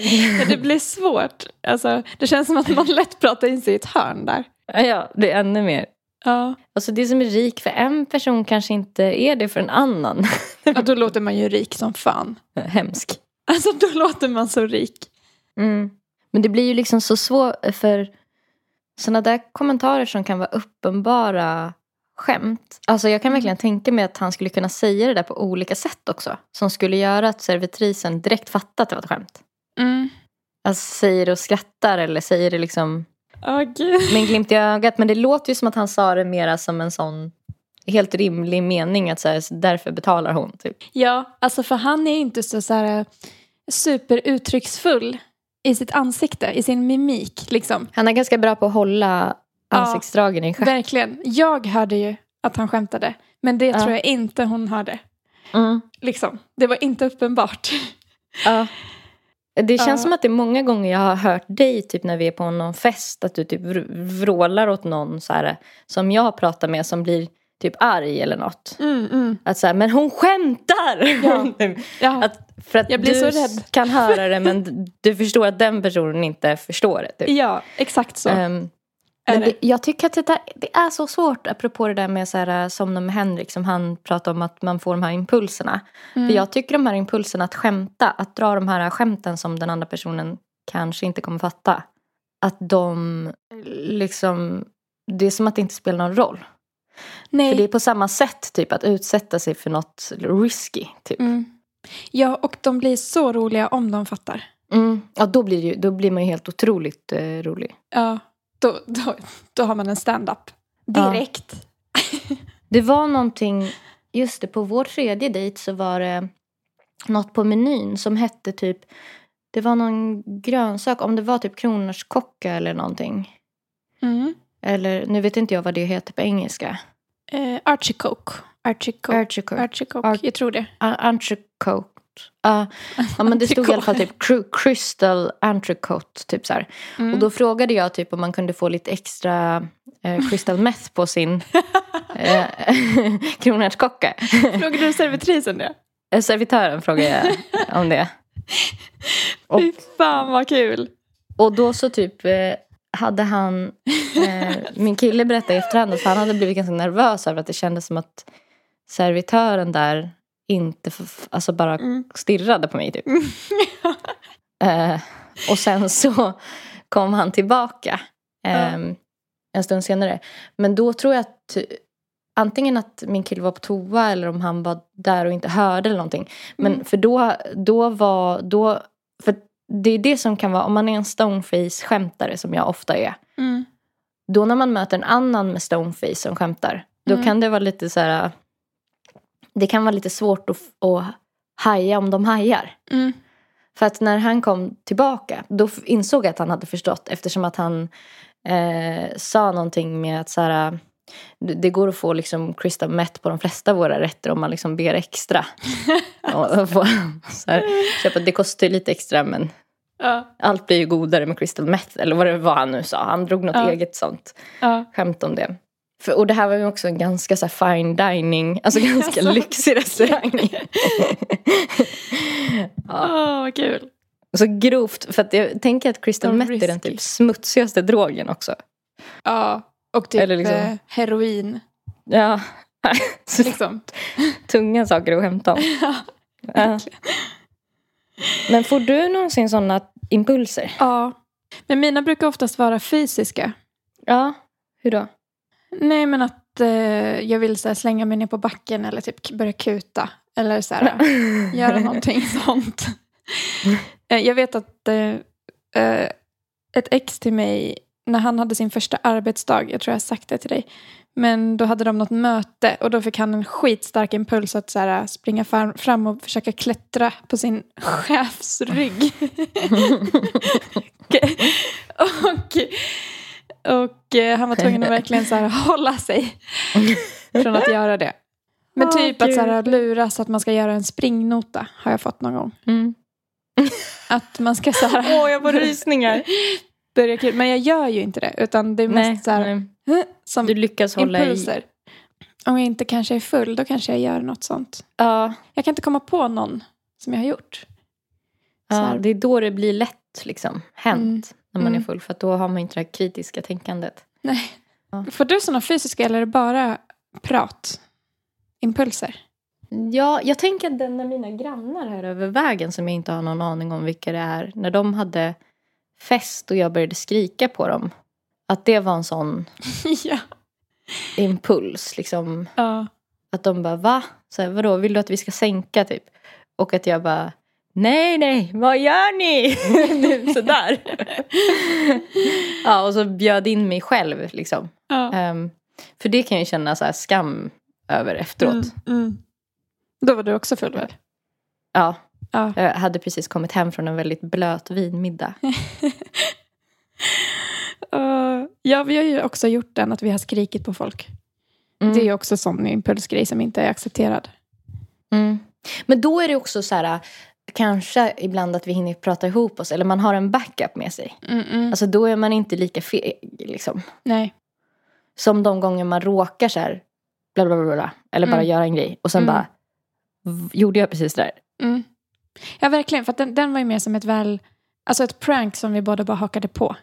det blir svårt. Alltså, det känns som att man lätt pratar in sig i ett hörn där. Ja, det är ännu mer. Ja. Alltså det som är rik för en person kanske inte är det för en annan. ja, då låter man ju rik som fan. Hemsk. Alltså då låter man så rik. Mm. Men det blir ju liksom så svårt för sådana där kommentarer som kan vara uppenbara skämt. Alltså jag kan verkligen tänka mig att han skulle kunna säga det där på olika sätt också. Som skulle göra att servitrisen direkt fattar att det var ett skämt. Mm. Alltså säger det och skrattar eller säger det liksom Gud. med en glimt i ögat. Men det låter ju som att han sa det mera som en sån helt rimlig mening. Att så här, därför betalar hon. Typ. Ja, alltså för han är inte så, så här, superuttrycksfull i sitt ansikte, i sin mimik. Liksom. Han är ganska bra på att hålla Ja. ansiktsdragen i schack. Verkligen. Jag hörde ju att han skämtade, men det Ja. tror jag inte hon hörde. Mm. Liksom. Det var inte uppenbart. Ja. Det känns Ja. som att det är många gånger jag har hört dig typ när vi är på någon fest att du typ vr- vrålar åt någon så här, som jag pratar med som blir typ arg eller något. Mm, mm. Att så här, men hon skämtar! Ja. Ja. att, för att Jag blir du så rädd. kan höra det men du förstår att den personen inte förstår det. Typ. ja, exakt så. Är men det. jag tycker att det, där, det är så svårt apropå det där med så här, som med Henrik som han pratade om att man får de här impulserna. Mm. För jag tycker de här impulserna att skämta, att dra de här skämten som den andra personen kanske inte kommer fatta. Att de liksom, det är som att det inte spelar någon roll. Nej. För det är på samma sätt typ att utsätta sig för något risky. Typ. Mm. Ja, och de blir så roliga om de fattar. Mm. Ja, då blir, ju, då blir man ju helt otroligt eh, rolig. Ja, då, då, då har man en stand-up. Ja. Direkt. Det var någonting, just det, på vår tredje dejt så var det något på menyn som hette typ, det var någon grönsak, om det var typ kronärtskocka eller någonting. Mm. Eller nu vet inte jag vad det heter på engelska. Eh, Archicoke. Archicoke. Artichoke. Archicoke. Ar- jag tror det. Entrecote. Ja, ja, men det stod i alla fall typ crystal entrecote. Typ så. Mm. Och då frågade jag typ om man kunde få lite extra eh, crystal meth på sin eh, kronärtskocka. Frågade du servitrisen det? Eh, Servitören frågade jag om det. Och, Fy fan vad kul. och då så typ eh, hade han, eh, min kille berättade i efterhand att han hade blivit ganska nervös över att det kändes som att servitören där inte alltså bara Mm. stirrade på mig typ. Eh, och sen så kom han tillbaka eh, en stund senare. Men då tror jag att antingen att min kille var på toa eller om han var där och inte hörde eller någonting. Men Mm. för då, då var, då, för det är det som kan vara, om man är en stoneface skämtare som jag ofta är. Mm. Då när man möter en annan med stoneface som skämtar. Då Mm. kan det vara lite så här. Det kan vara lite svårt att, att haja om de hajar. Mm. För att när han kom tillbaka, då insåg jag att han hade förstått eftersom att han eh, sa någonting med att så här, det går att få liksom crystal meth på de flesta av våra rätter om man liksom ber extra. och, här, köpa, det kostar ju lite extra men Ja. allt blir ju godare med crystal meth. Eller vad det var han nu sa. Han drog något Ja. eget sånt Ja. skämt om det. För, och det här var ju också en ganska så fine dining, alltså ganska lyxig restaurang. ja. Åh, vad kul. Så grovt, för att jag tänker att crystal meth är den typ smutsigaste drogen också. Ja, och typ Eller liksom- eh, heroin. Ja, så Liksom. tunga saker att skämta om. Ja. Men får du någonsin sådana impulser? Ja. Men mina brukar oftast vara fysiska. Ja, hur då? Nej, men att eh, jag vill så här, slänga mig ner på backen eller typ börja kuta. Eller så här, göra någonting sånt. Eh, jag vet att eh, eh, ett ex till mig, när han hade sin första arbetsdag, jag tror jag har sagt det till dig, men då hade de något möte och då fick han en skitstark impuls att så här, springa fram, fram och försöka klättra på sin chefs rygg. och, och eh, han var tvungen att verkligen så här, hålla sig från att göra det. Men typ att så här, luras att man ska göra en springnota har jag fått någon gång. Mm. Att man ska så här, Åh, jag får rysningar. börja kul. Men jag gör ju inte det. Utan det är mest Nej, så här, nej. Som Du lyckas hålla i. impulser. Om jag inte kanske är full, då kanske jag gör något sånt. Ja, Jag kan inte komma på någon som jag har gjort. Så ja, här. det är då det blir lätt liksom, hänt. Mm. När man är Mm. full. För då har man inte det här kritiska tänkandet. Nej. Ja. Får du sådana fysiska eller är det bara prat? Impulser? Ja, jag tänker att när mina grannar här över vägen som jag inte har någon aning om vilka det är. När de hade fest och jag började skrika på dem. Att det var en sån ja. impuls. Liksom, ja. att de bara va? Så här, vadå, vill du att vi ska sänka typ? Och att jag bara nej, nej, vad gör ni? Sådär. ja, och så bjöd in mig själv liksom. ja. Ehm, för det kan jag känna så skam över efteråt. Mm, mm. Då var du också full väl? Ja, Ja. jag hade precis kommit hem från en väldigt blöt vinmiddag. Uh, ja, vi har ju också gjort den att vi har skrikit på folk. Mm. Det är ju också sån impulsgrej som inte är accepterad. Mm. Men då är det också så här, kanske ibland att vi hinner prata ihop oss. Eller man har en backup med sig. Mm, mm. Alltså då är man inte lika feg liksom. Nej. Som de gånger man råkar så här, bla bla bla, bla eller bara Mm. göra en grej. Och sen Mm. bara, "V- gjorde jag precis det där? Mm. Ja, verkligen. För den, den var ju mer som ett väl... Alltså ett prank som vi båda bara hakade på.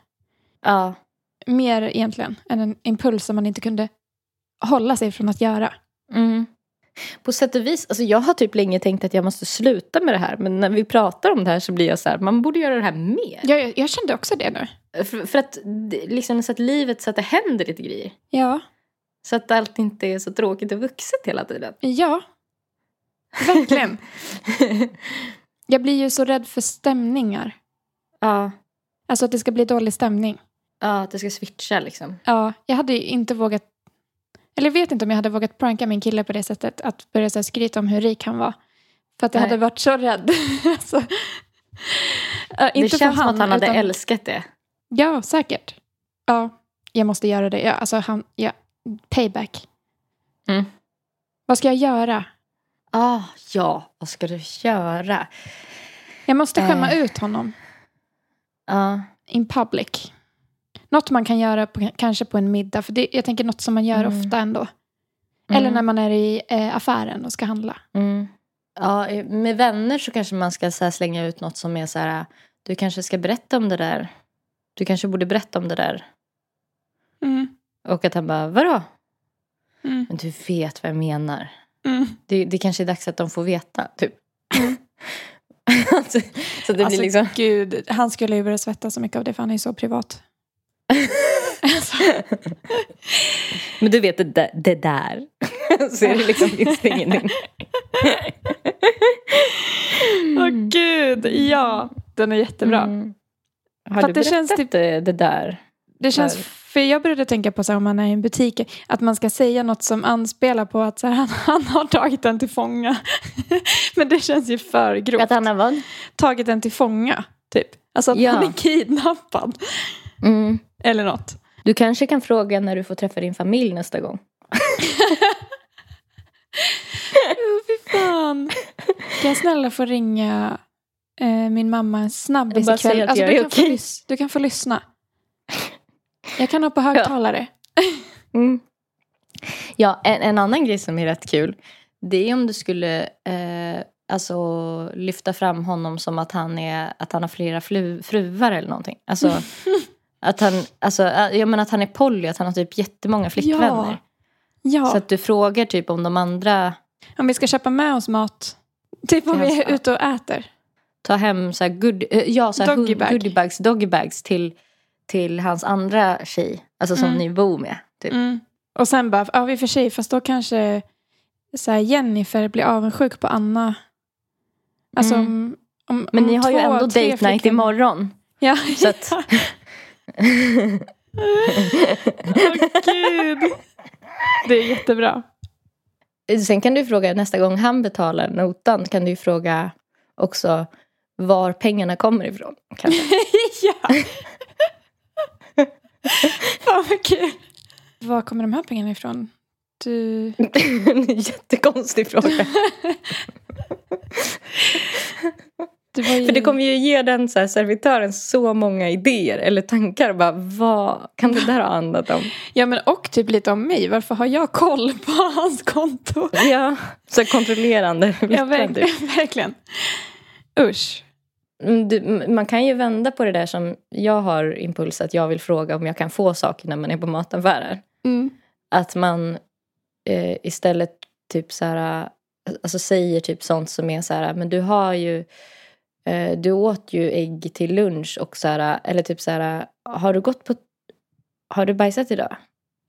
Ja. Mer egentligen än en impuls som man inte kunde hålla sig från att göra. Mm. På sätt och vis, alltså jag har typ länge tänkt att jag måste sluta med det här. Men när vi pratar om det här så blir jag så här, man borde göra det här mer. Jag, jag, kände också det nu. För, för att, liksom, så att livet, så att det händer lite grejer. Ja. Så att allt inte är så tråkigt och vuxet hela tiden. Ja. Verkligen. jag blir ju så rädd för stämningar. ja. Alltså att det ska bli dålig stämning. ja, att det ska switcha liksom. Ja, jag hade ju inte vågat... Eller jag vet inte om jag hade vågat pranka min kille på det sättet. Att börja så här skryta om hur rik han var. För att jag Nej. hade varit så rädd. alltså, äh, det inte känns för som att han hade utan- älskat det. Ja, säkert. Ja, jag måste göra det. Ja, alltså han, ja, payback. Mm. Vad ska jag göra? Ah, ja, vad ska du göra? Jag måste skämma Eh. ut honom. Ja. In public. Något man kan göra på, kanske på en middag. För det, jag tänker något som man gör Mm. ofta ändå. Mm. Eller när man är i eh, affären och ska handla. Mm. Ja, med vänner så kanske man ska så slänga ut något som är så här, du kanske ska berätta om det där. Du kanske borde berätta om det där. Mm. Och att han bara, vadå? Mm. Men du vet vad jag menar. Mm. Det, det kanske är dags att de får veta, typ. så, så det Alltså blir liksom... gud, han skulle ju börja svettas så mycket av det för han är ju så privat. Alltså, Men du vet det där. Det där. så är det liksom, finns det ingenting. Åh gud, ja. Den är jättebra. Mm. Har För du att det känns berättat det, det där? Det känns, för jag började tänka på så här, om man är i en butik, att man ska säga något som anspelar på att så här, han, han har tagit den till fånga. Men det känns ju för grovt. Att han har vad? Tagit den till fånga, typ. Alltså att Ja. han är kidnappad. Mm. Eller något. Du kanske kan fråga när du får träffa din familj nästa gång. Oh, fy fan. Kan jag snälla få ringa eh, min mamma en snabbis ikväll? jag du, kan få okej. lys- du kan få lyssna. Jag kan ha på högtalare. Mm. Ja, en, en annan grej som är rätt kul. Det är om du skulle eh, alltså, lyfta fram honom som att han, är, att han har flera flu, fruar eller någonting. Alltså, att han, alltså, jag menar att han är poly, att han har typ jättemånga flickvänner. Ja, Så att du frågar typ om de andra om vi ska köpa med oss mat. Typ om vi är ute och äter. tar hem så här good, eh, ja, så här Doggy goodiebags, doggybags till, till hans andra tjej. Alltså som Mm. ni bor med. Typ. Mm. Och sen bara, ja vi för sig, fast då kanske så här, Jennifer blir avundsjuk på Anna. Alltså Mm. om, om, Men om ni har ju två, ändå tre date night imorgon. Ja. Så att- Åh gud. Det är jättebra. Sen kan du fråga nästa gång han betalar notan kan du fråga också var pengarna kommer ifrån. Ja. Fan vad kul. Var kommer de här pengarna ifrån? Du... en jättekonstig fråga. var ju... För det kommer ju ge den så servitören så många idéer eller tankar. Bara, vad kan det där ha handlat om? Ja men och typ lite om mig. Varför har jag koll på hans konto? Ja, så kontrollerande. Ja blickar, typ. verkligen. verkligen. Usch. Mm, du, man kan ju vända på det där som jag har impuls att jag vill fråga om jag kan få saker när man är på mataffärer. Mm. Att man eh, istället typ så här, alltså säger typ sånt som är så här, men du har ju, du åt ju ägg till lunch och så här, eller typ så här, har du gått på, har du bajsat idag?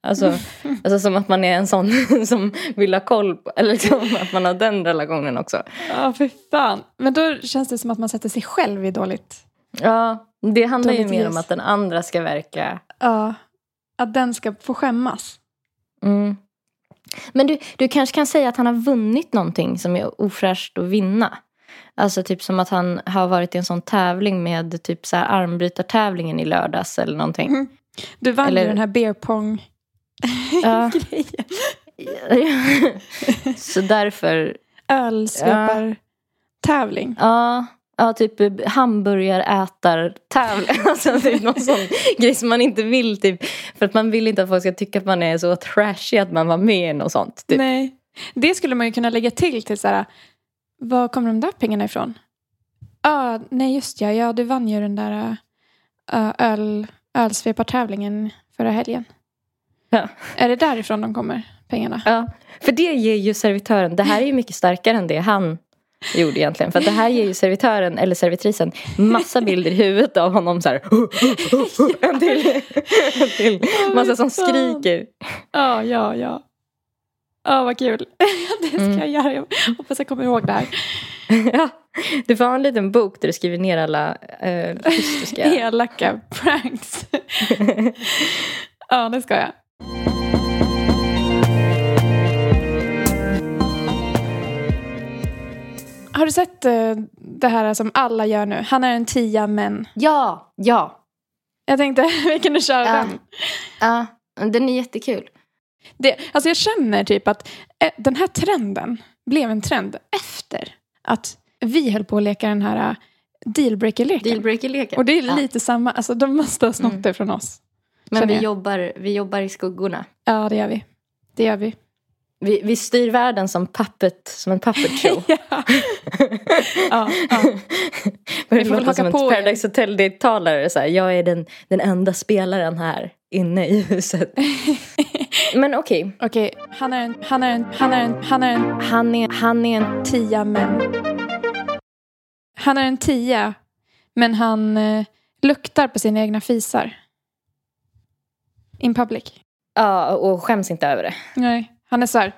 Alltså, alltså som att man är en sån som vill ha koll på, eller liksom att man har den relationen också. Ja för fan. Men då känns det som att man sätter sig själv i dåligt. Ja, det handlar ju Dåligt mer ljus. om att den andra ska verka Ja. Att den ska få skämmas. Mm. Men du, du kanske kan säga att han har vunnit någonting som är ofräscht att vinna. Alltså typ som att han har varit i en sån tävling med typ så här armbrytartävlingen i lördags eller någonting. Mm. Du vann Eller- ju den här beer pong Ja. grejen. så därför, Ölsvepartävling. ja, ja typ hamburgarätartävling. Alltså typ någon sån grej som man inte vill typ. För att man vill inte att folk ska tycka att man är så trashy att man var med i något sånt. Typ. Nej. Det skulle man ju kunna lägga till till så här. Var kommer de där pengarna ifrån? ah, nej just ja. Ja, du vann ju den där uh, öl, ölsvepartävlingen förra helgen. Ja. Är det därifrån de kommer, pengarna? Ja, för det ger ju servitören, det här är ju mycket starkare än det han gjorde egentligen. För det här ger ju servitören, eller servitrisen, massa bilder i huvudet av honom så här. En till, en till. Massa som skriker. Ja, ja, ja. Ja, vad kul. det ska Mm. jag göra. Jag hoppas jag kommer ihåg det här. Ja, du får ha en liten bok där du skriver ner alla eh. Elaka pranks. ja, det ska jag. Har du sett eh, det här som alla gör nu? Han är en tia men. Ja, ja. Jag tänkte vi kunde köra Ja. den. Ja, den är jättekul. Det, alltså jag känner typ att eh, den här trenden blev en trend efter att vi höll på att leka den här eh, dealbreaker-leken. Dealbreaker-leken. Och det är Ja. lite samma, alltså de måste ha snott Mm. det från oss. Men vi jag. jobbar, vi jobbar i skuggorna. Ja, det gör vi. Det gör vi. Vi, vi styr världen som, puppet, som en puppet show. ja. ja, ja. Börjar Ni får väl låta som på er. Paradise här, Jag är den, den enda spelaren här inne i huset. Men okej, Okej, han är en, han är en, han är en, han är en han, är, han är en... tia men. Han är en tia, men han eh, luktar på sina egna fisar. In public. Ja, och skäms inte över det. Nej, han är så här.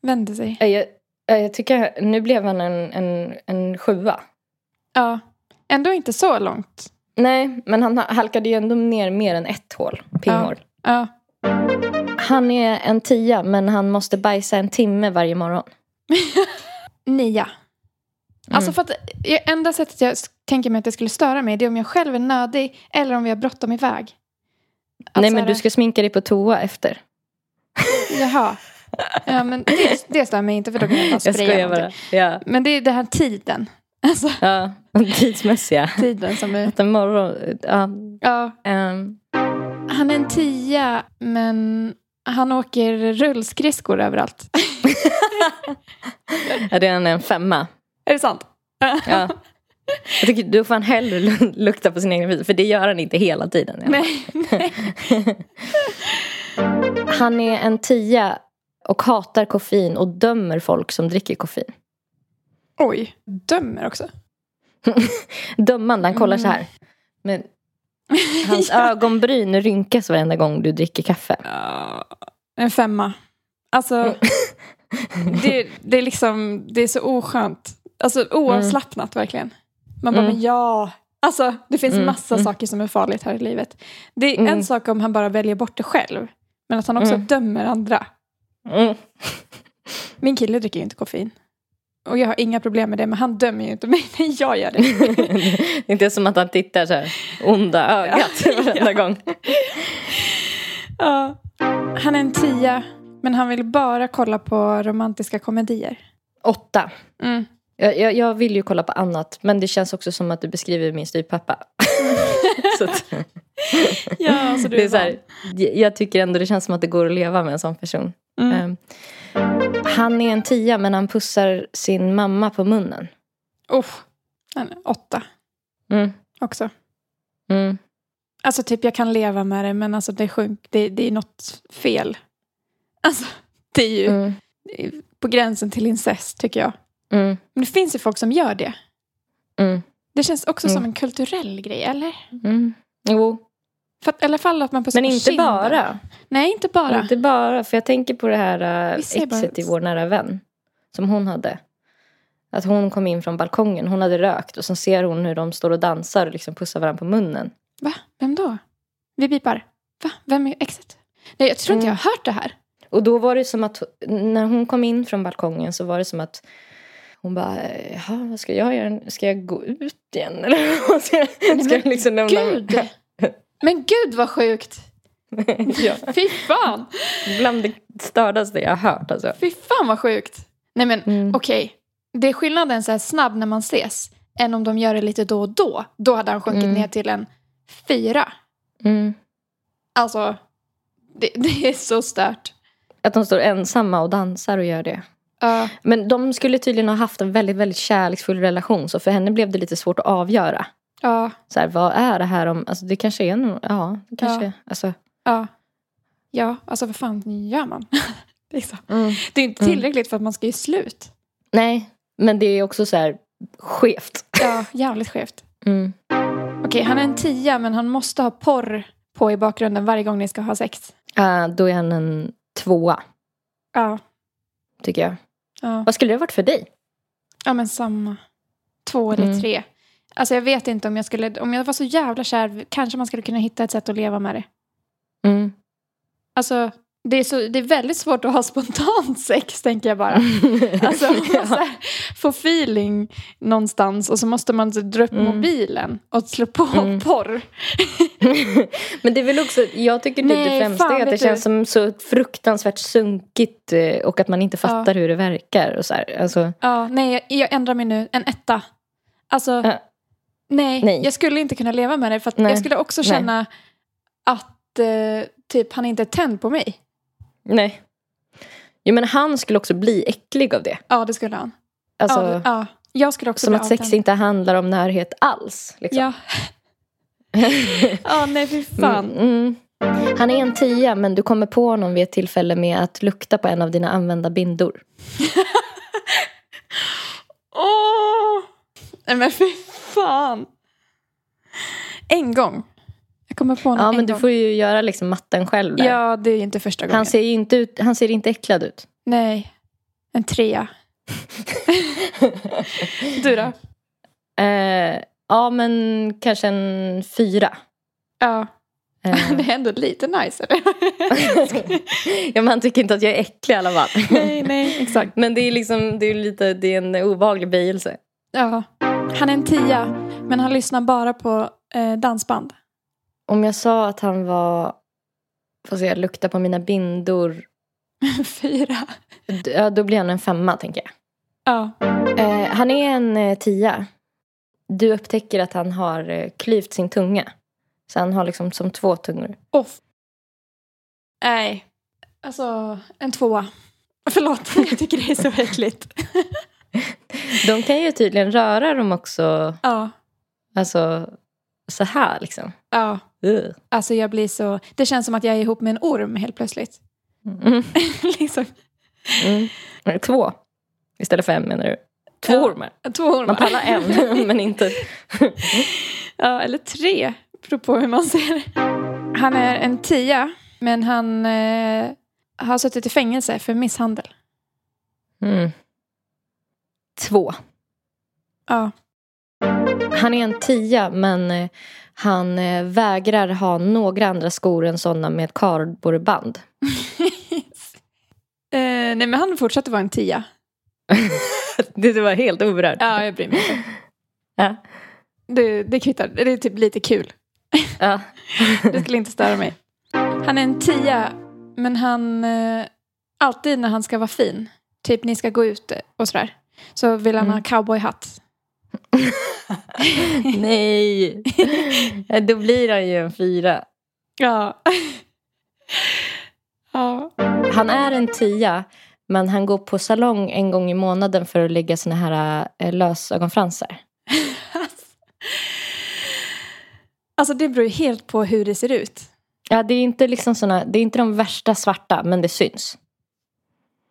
Vänder sig. Jag, jag tycker, nu blev han en, en, en sjua. Ja, ändå inte så långt. Nej, men han halkade ju ändå ner mer än ett hål, pinghål. Ja, Han är en tia, men han måste bajsa en timme varje morgon. nia. Mm. Alltså för att enda sättet jag tänker mig att det skulle störa mig det är om jag själv är nödig eller om vi har bråttom iväg. Att Nej men du ska sminka dig på toa efter. Jaha. Ja, men det, det stämmer inte för då kan jag bara Jag spraya skojar bara. Ja. Men det är den här tiden. Alltså ja. Tidsmässiga. tiden som är... Att en morgon... Ja. Ja, ehm, han är en tia men han åker rullskridskor överallt. ja, det är en, femma. är det sant? Ja. Jag tycker då får han hellre lu- lukta på sin egen bil. För det gör han inte hela tiden. Nej, nej. Han är en tia och hatar koffein och dömer folk som dricker koffein. Oj, dömer också. Dömande, han kollar Mm. så här. Men hans ögonbryn rynkas varenda gång du dricker kaffe. Ja, en femma. Alltså, det, det är liksom, det är så oskönt. Alltså oavslappnat verkligen. Man bara, Mm. men ja. Alltså, det finns Mm, massa mm. saker som är farligt här i livet. Det är Mm. en sak om han bara väljer bort det själv. Men att han också Mm. dömer andra. Mm. Min kille dricker ju inte koffein. Och jag har inga problem med det, men han dömer ju inte mig när jag gör det. det är inte som att han tittar så här onda ögat varenda gång. Ja. Han är en tia, men han vill bara kolla på romantiska komedier. Åtta. Mm. Jag, jag, jag vill ju kolla på annat men det känns också som att du beskriver min styvpappa. Ja, så du det är är så här, jag- tycker ändå det känns som att det går att leva med en sån person. Mm. Ehm, han är en tia men han pussar sin mamma på munnen. Oh, är åtta Mm. också. Mm. Alltså typ jag kan leva med det men alltså det, sjunk, det, det är något fel. Alltså det är ju Mm. det är på gränsen till incest tycker jag. Mm. Men det finns ju folk som gör det. Mm. Det känns också Mm. som en kulturell grej, eller? Jo, För att, I alla fall att man pussar men inte bara. Nej, inte bara. Inte bara, för jag tänker på det här uh, exet i Vår nära vän. Som hon hade. Att hon kom in från balkongen, hon hade rökt och så ser hon hur de står och dansar och liksom pussar varandra på munnen. Va? Vem då? Vi bipar. Va? Vem är exet? Nej, jag tror inte Mm. jag har hört det här. Och då var det som att när hon kom in från balkongen så var det som att hon bara, jaha vad ska jag göra? Ska jag gå ut igen? Eller vad ska jag, ska jag liksom lämna Gud! Men gud vad sjukt! ja, Fy fan! bland det stördaste jag har hört alltså. Fy fan vad sjukt! Nej men Mm. okej, det är skillnaden så här snabb när man ses än om de gör det lite då och då. Då hade han sjunkit Mm. ner till en fyra. Mm. Alltså, det, det är så stört. Att de står ensamma och dansar och gör det. Ja, Men de skulle tydligen ha haft en väldigt, väldigt kärleksfull relation. Så för henne blev det lite svårt att avgöra. Ja, Så här, vad är det här om... Alltså det kanske är en... Ja, det kanske... Ja. Alltså, ja. Ja, alltså vad fan gör man? liksom. mm. Det är inte Mm. tillräckligt för att man ska ge slut. Nej, men det är också så här skevt. Ja, jävligt skevt. Mm. Okej, han är en tia men han måste ha porr på i bakgrunden varje gång ni ska ha sex. Uh, då är han en tvåa, Ja, tycker jag. ja. Vad skulle det ha varit för dig? ja men samma. Två eller Mm. tre. Alltså jag vet inte om jag skulle, om jag var så jävla kär, kanske man skulle kunna hitta ett sätt att leva med det. Mm. Alltså, det är, så, det är väldigt svårt att ha spontant sex, tänker jag bara. Alltså, Ja. här, få feeling någonstans och så måste man så dra upp Mm. mobilen och slå på Mm. porr. Men det är väl också, jag tycker typ det Nej, främsta fan, är att det vet känns du. som så fruktansvärt sunkigt eh, och att man inte fattar hur det verkar. Och så här. Alltså, Ja, nej, jag, jag ändrar mig nu. En etta. Alltså, Ja. Nej, Nej. jag skulle inte kunna leva med det. För Nej. jag skulle också Nej. känna att eh, typ han inte är tänd på mig. nej. Jo men han skulle också bli äcklig av det. Ja, det skulle han. Alltså, ja, ja, jag skulle också som att sex inte handlar om närhet alls. Liksom. Ja. ja, nej fy fan. Mm, mm. Han är en tia men du kommer på honom vid ett tillfälle med att lukta på en av dina använda bindor. Åh! Nej men fy fan. En gång. Jag kommer på Ja en men du gång. får ju göra liksom matten själv där. Ja, det är inte första gången. han, ser ju inte ut, han ser inte äcklad ut. Nej, en trea. du då? Eh, ja men kanske en fyra. Ja, Eh, det är ändå lite nice ja, man tycker inte att jag är äcklig i alla fall. nej, nej, exakt. Men det är liksom, det är lite, det är en obehaglig böjelse. Ja. Han är en tia, men han lyssnar bara på eh, dansband. Om jag sa att han var Får se, lukta på mina bindor. Fyra. Ja, då blir han en femma, tänker jag. Ja. Eh, han är en eh, tia. Du upptäcker att han har eh, klyvt sin tunga. Så han har liksom som två tungor. Off. Nej. Alltså, en tvåa. Förlåt, jag tycker det är så äckligt. De kan ju tydligen röra dem också, Ja. alltså så här liksom. Ja. Ugh. Alltså jag blir så... Det känns som att jag är ihop med en orm helt plötsligt. Mm. liksom. Mm. Två istället för en menar du? Två Ja. ormar. Två ormar. Man pallar en, men inte... Ja, eller tre. Beror på hur man ser Han är en tia, men han eh, har suttit i fängelse för misshandel. Mm. Två. Ja. Han är en tia, men eh, han eh, vägrar ha några andra skor än sådana med kardborreband. eh, nej, men han fortsätter vara en tia. Det var helt oberörd. Ja, jag bryr mig inte. Ja. Det, det kvittar. Det är typ lite kul. Ja. Det skulle inte störa mig. Han är en tia, men han... Eh, alltid när han ska vara fin, typ ni ska gå ut och sådär, så vill han Mm. ha cowboyhatt. Nej. Då blir han ju en fyra. Ja. ja. Han är en tia, men han går på salong en gång i månaden för att lägga såna här eh, lösögonfransar. Alltså det beror ju helt på hur det ser ut. Ja, det är inte liksom såna, det är inte de värsta svarta, men det syns.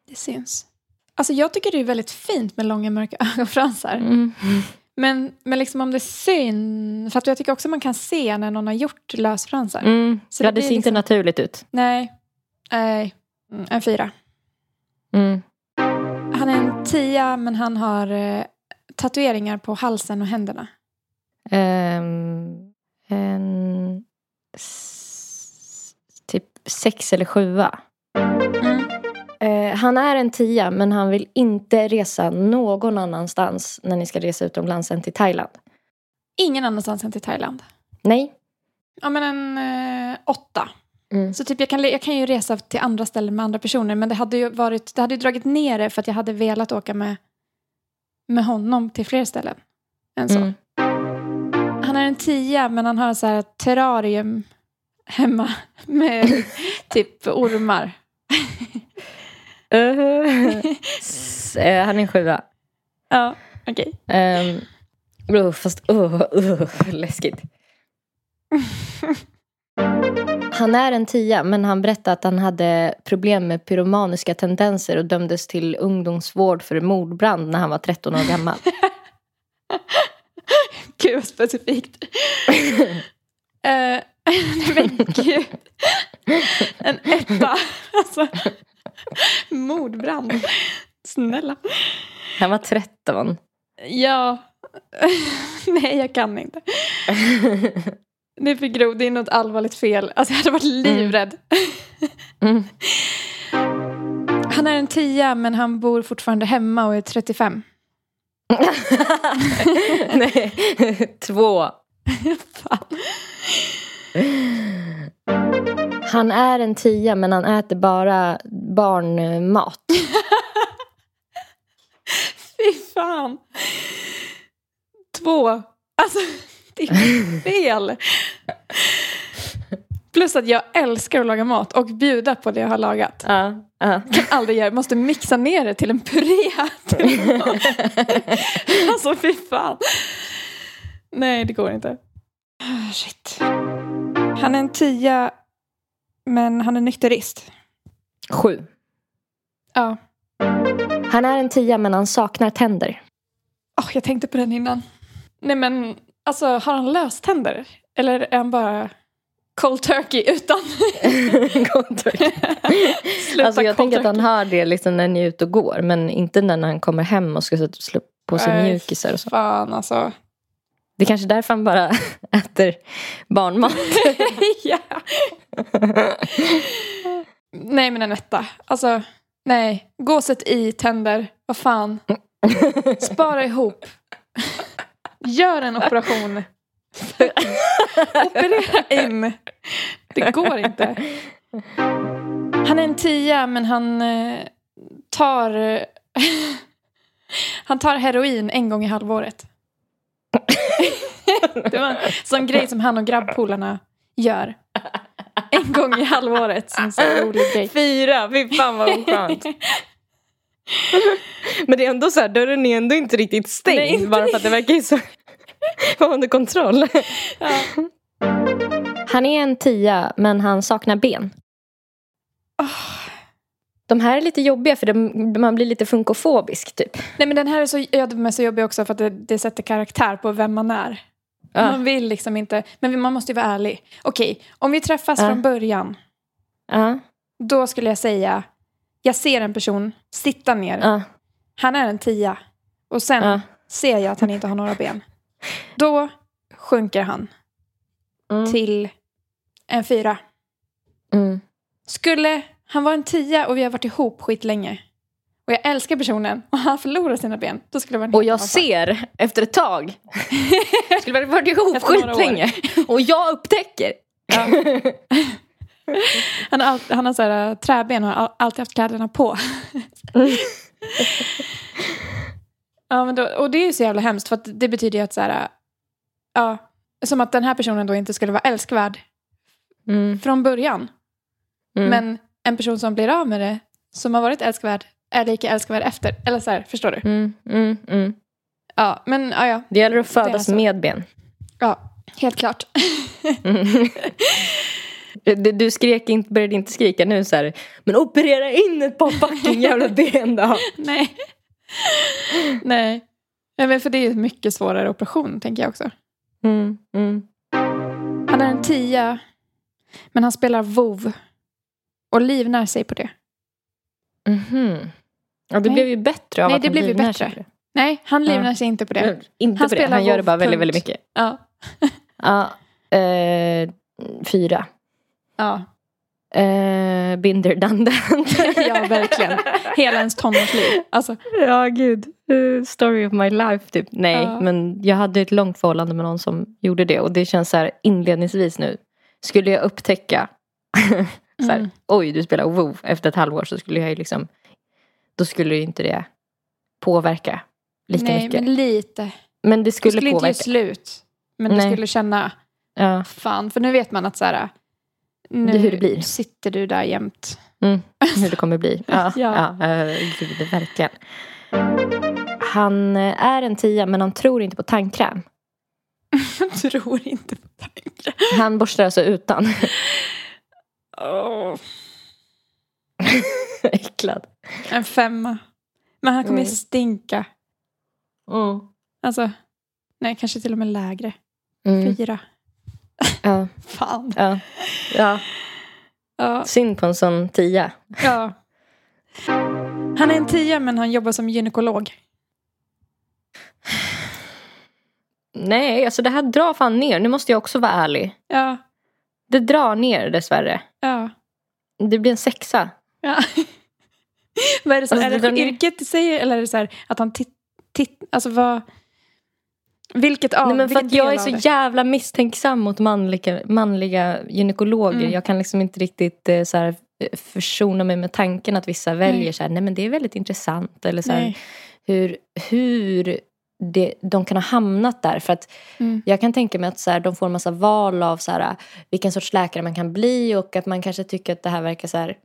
Det syns. Alltså jag tycker det är väldigt fint med långa mörka ögonfransar. Mm. Men, men liksom om det syns, för att jag tycker också man kan se när någon har gjort lösfransar. Mm. Så ja, det det ser inte liksom- naturligt ut. Nej, nej, Mm, en fyra. Mm. Han är en tia men han har eh, tatueringar på halsen och händerna. Ehm, en s- typ sex eller sjua. Eh, han är en tia, men han vill inte resa någon annanstans när ni ska resa utomlands än till Thailand. Ingen annanstans än till Thailand. Nej. Ja men en eh, åtta. Mm. Så typ jag kan, jag kan ju resa till andra ställen med andra personer men det hade ju varit, det hade ju dragit ner det för att jag hade velat åka med, med honom till fler ställen än så. Mm. Han är en tia men han har så här terrarium hemma med typ ormar. Eh, han är en sjua. Ja, okej. Um, oh, fast oh, oh, läskigt. Han är en tia, men han berättade att han hade problem med pyromaniska tendenser och dömdes till ungdomsvård för mordbrand när han var 13 år gammal. Gud vad specifikt. Nej men gud. En etta. Alltså, mordbrand. Snälla. Han var 13. Ja. nej, jag kan inte. Det är för grovt. Det är något allvarligt fel. Alltså jag hade varit livrädd. Mm. Han är en tia men han bor fortfarande hemma och är 35. Nej, två. Fan. Han är en tia, men han äter bara barnmat. Fy fan. Två. Alltså, det är fel. Plus att jag älskar att laga mat och bjuda på det jag har lagat. Ja, ja. Kan aldrig göra, måste mixa ner det till en puré. Alltså fy fan. Nej, det går inte. Ah, Shit. Han är en tia, men han är nykterist. Sju. Ja. Han är en tia, men han saknar tänder. Oh, jag tänkte på den innan. Nej men, alltså har han löständer? Eller är han bara cold turkey utan... Sluta alltså jag cold tänker att han turkey. har det liksom när ni är ute och går. Men inte när han kommer hem och ska sätta- slå på sig mjukisar och så. Fan alltså. Det är kanske är därför han bara äter barnmat. ja. nej men en etta. Alltså, nej. Gåset i tänder. Vad fan. Spara ihop. Gör en operation. Operera in. Det går inte. Han är en tia men han eh, tar... han tar heroin en gång i halvåret. Det var en sån grej som han och grabbpolarna gör. En gång i halvåret som sån rolig grej. Fyra, fy fan vad oskönt. Men det är ändå så här, dörren är ändå inte riktigt stängd. Nej, inte bara för att det verkar ju så vara under kontroll. Han är en tia men han saknar ben. De här är lite jobbiga för de, man blir lite funkofobisk typ. Nej men den här är så, är så jobbig också för att det, det sätter karaktär på vem man är. Ja. Man vill liksom inte, men man måste ju vara ärlig. Okej, om vi träffas Ja. från början, Ja, då skulle jag säga, jag ser en person sitta ner, han är en tia. Och sen ser jag att han inte har några ben. Då sjunker han Mm. till en fyra. Mm. Skulle han vara en tia och vi har varit ihop skitlänge och jag älskar personen och han förlorar sina ben, då skulle det vara Och jag ser efter ett tag. Skulle varit ihop skitlänge. Och jag upptäcker. Ja. Han har, all, han har så här, äh, träben och har all, alltid haft kläderna på. ja, men då, och det är ju så jävla hemskt för det betyder ju att så här, äh, ja, som att den här personen då inte skulle vara älskvärd Mm. från början. Mm. Men en person som blir av med det, som har varit älskvärd, är lika älskvärd efter. Eller så här, förstår du? Mm. Mm. Mm. Ja, men ja, ja, Det gäller att födas så. med ben. ja helt klart. Du, du skrek inte, började inte skrika nu så här. Men operera in ett par fucking jävla ben då. Nej. Nej. Men för det är en mycket svårare operation, tänker jag också. Mm. Mm. Han är en tia, men han spelar WoW och livnär sig på det. Mhm. Ja, det Nej. blev ju bättre av Nej, att det blev ju bättre. sig. Nej, han Ja. livnär sig inte på det. Mm, Inte Han på det. Han gör det bara väldigt, väldigt mycket. Ja. Ja. Eh, fyra. Ja. Eh, binder that. ja, verkligen. Hela ens tonårsliv. Alltså, Ja, gud. Story of my life, typ. Nej, Ja. men jag hade ett långt förhållande med någon som gjorde det. Och det känns så här inledningsvis nu. Skulle jag upptäcka, så här, Mm. oj du spelar WoW efter ett halvår så skulle jag ju liksom, då skulle ju inte det påverka lika nej, mycket. men lite. Men det Det skulle, skulle inte påverka. ge slut. Men du Nej. skulle känna, Ja. fan, för nu vet man att så här, nu Det hur det blir. sitter du där jämt. Mm, hur det kommer bli. Ja, Ja. ja. eh, gud, verkligen. Han eh, är en tia men han tror inte på tandkräm. Tror inte på tanken. Han borstar alltså utan. Åh, Äcklad. en femma. Men han kommer Mm. stinka. Mm. Alltså, nej, kanske till och med lägre. Mm. Fyra. Ja, Fan. ja, ja. Ja, Synd på en sån tia. ja. Han är en tia men han jobbar som gynekolog. Nej, alltså det här drar fan ner. Nu måste jag också vara ärlig. Ja, Det drar ner dessvärre. ja. Det blir en sexa. ja. vad är det, så, Alltså, är det det yrket i sig eller är det så här att han tittar... Titt, alltså vad... Vilket av... Nej, men för att jag är så jävla misstänksam mot manliga, manliga gynekologer. Mm. Jag kan liksom inte riktigt eh, så här, eh, försona mig med tanken att vissa väljer Nej. så här, nej men det är väldigt intressant. Eller så här, hur, hur det, de kan ha hamnat där. För att Mm. jag kan tänka mig att så här, de får en massa val av så här, vilken sorts läkare man kan bli och att man kanske tycker att det här verkar så här,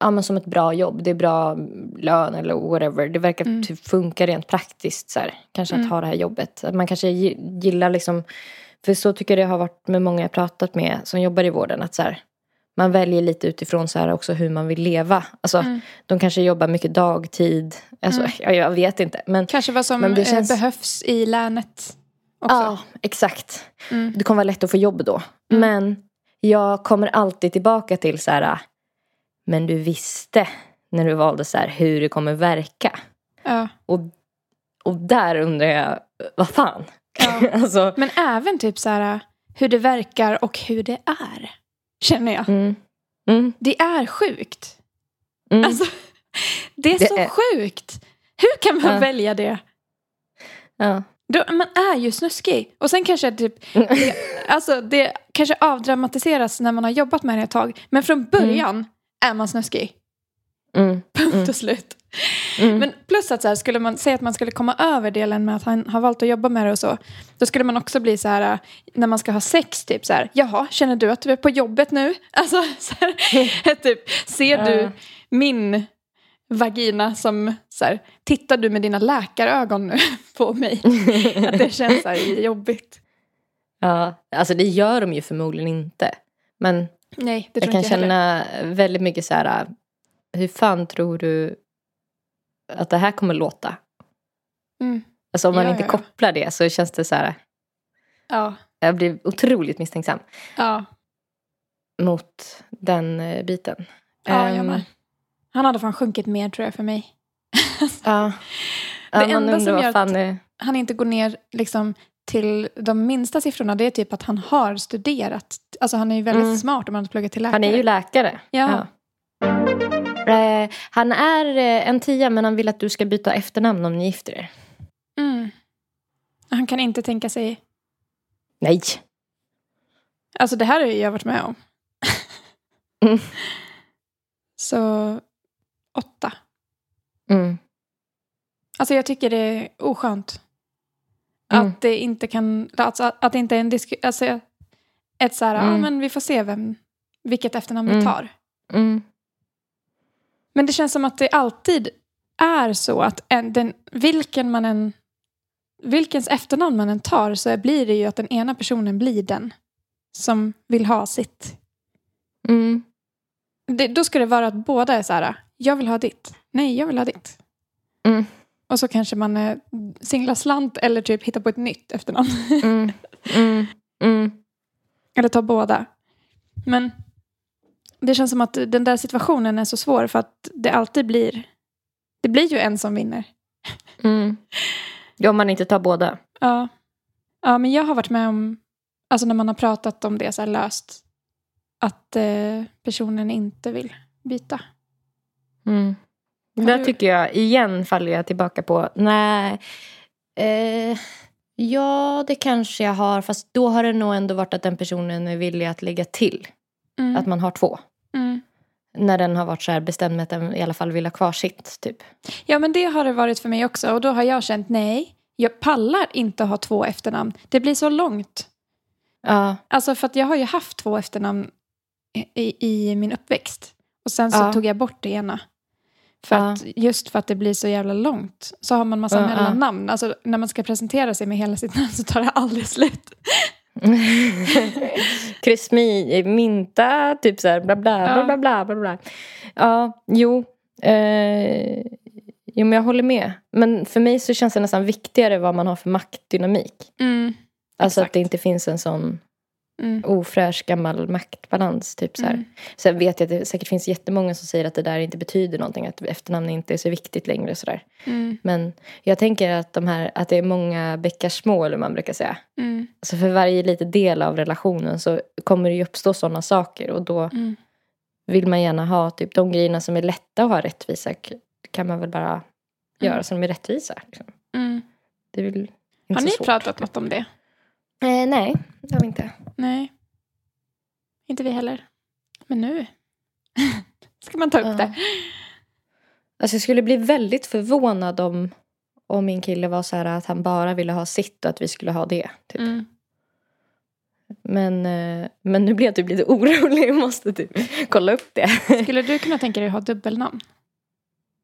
ja, men som ett bra jobb. Det är bra lön eller whatever. Det verkar Mm. typ funka rent praktiskt. Så här, kanske att Mm. ha det här jobbet. Att man kanske gi- gillar liksom, för så tycker jag det har varit med många jag pratat med som jobbar i vården. Att så här, man väljer lite utifrån så här också hur man vill leva. Alltså, Mm. De kanske jobbar mycket dagtid. Alltså, Mm. ja, jag vet inte. Men Kanske vad som det eh, känns- behövs i länet också. Ja, exakt. Mm. Det kommer vara lätt att få jobb då. Mm. Men jag kommer alltid tillbaka till så här. Men du visste när du valde så här hur det kommer verka. Ja. Och, och där undrar jag, vad fan? Ja. alltså, Men även typ så här hur det verkar och hur det är. Känner jag. mm, mm, Det är sjukt. mm. Alltså, det är Det så är- sjukt. Hur kan man Ja. välja det? ja. Då, man är ju snuskig. Och sen kanske typ, det, alltså det kanske avdramatiseras när man har jobbat med det ett tag. Men från början är man snuskig. Mm. Punkt och slut. Mm. Men plus att så här, skulle man säga att man skulle komma över delen med att han har valt att jobba med det och så. Då skulle man också bli så här, äh, när man ska ha sex, typ så här. Jaha, känner du att du är på jobbet nu? Alltså, så här, typ, ser du min vagina som, så här, tittar du med dina läkarögon nu på mig? Att det känns så här jobbigt. Ja, alltså det gör de ju förmodligen inte. Men Nej, jag kan jag känna väldigt mycket så här, hur fan tror du att det här kommer låta? Mm. Alltså om man Ja, inte ja, ja. kopplar det så känns det så här, Ja, jag blir otroligt misstänksam ja, mot den eh, biten. ja jag Ehm, med. Han hade fan sjunkit mer tror jag för mig. Ja. Det enda som gör fan det... han inte går ner liksom till de minsta siffrorna det är typ att han har studerat. Alltså han är ju väldigt Mm. smart om han har pluggat till läkare. Han är ju läkare. Ja. Eh, han är eh, en tia men han vill att du ska byta efternamn om ni gifter er. mm. Han kan inte tänka sig... Nej. Alltså det här har jag varit med om. Mm. Så åtta. Mm. Alltså jag tycker det är oskönt. Mm. Att det inte kan... Alltså att det inte är en diskussion... Alltså ett så här, ja Mm. men vi får se vem, vilket efternamn vi Mm. tar. Men det känns som att det alltid är så att en, den, vilken man än, vilkens efternamn man än tar så blir det ju att den ena personen blir den som vill ha sitt. Mm. Det, då ska det vara att båda är så här, jag vill ha ditt. Nej, jag vill ha ditt. Mm. Och så kanske man eh, singlar slant eller typ hittar på ett nytt efternamn. Mm. Mm. Mm. eller tar båda. Men det känns som att den där situationen är så svår för att det alltid blir, det blir ju en som vinner. Mm. Ja, om man inte tar båda. Ja. ja, men jag har varit med om, alltså när man har pratat om det så här löst, att eh, personen inte vill byta. Mm. Har Där du- tycker jag, igen faller jag tillbaka på, nej. Eh, ja, det kanske jag har. Fast då har det nog ändå varit att den personen är villig att lägga till. Mm. Att man har två. Mm. När den har varit så här bestämd med att den i alla fall vill ha kvar sitt. Typ. Ja, men det har det varit för mig också. Och då har jag känt nej, jag pallar inte ha två efternamn. Det blir så långt. Ja. Alltså för att jag har ju haft två efternamn i, i min uppväxt. Och sen så Ja. tog jag bort det ena. För Ja. att, just för att det blir så jävla långt. Så har man massa Ja, mellannamn. Alltså när man ska presentera sig med hela sitt namn så tar det aldrig slut. Krismi, mynta, typ så här bla bla bla Ja. bla bla bla bla. Ja, jo. Eh, jo, men jag håller med. Men för mig så känns det nästan viktigare vad man har för maktdynamik. Alltså Exakt. att det inte finns en sån Mm. ofräsch gammal maktbalans. Typ så här. Mm. Sen vet jag att det säkert finns jättemånga som säger att det där inte betyder någonting. Att efternamn inte är så viktigt längre. Så där. Mm. Men jag tänker att, de här, att det är många bäckar små, eller man brukar säga. Mm. Alltså för varje liten del av relationen så kommer det ju uppstå sådana saker. Och då Mm. vill man gärna ha typ de grejerna som är lätta att ha rättvisa. kan man väl bara göra som är rättvisa. Liksom. Mm. Det är väl inte Har så ni svårt. pratat något om det? Eh, nej, det har vi inte. Nej. Inte vi heller. Men nu ska man ta upp Ja. det. Alltså jag skulle bli väldigt förvånad om, om min kille var så här att han bara ville ha sitt och att vi skulle ha det. Typ. Mm. Men, eh, men nu blir jag typ lite orolig. Jag måste typ kolla upp det. Skulle du kunna tänka dig att ha dubbelnamn?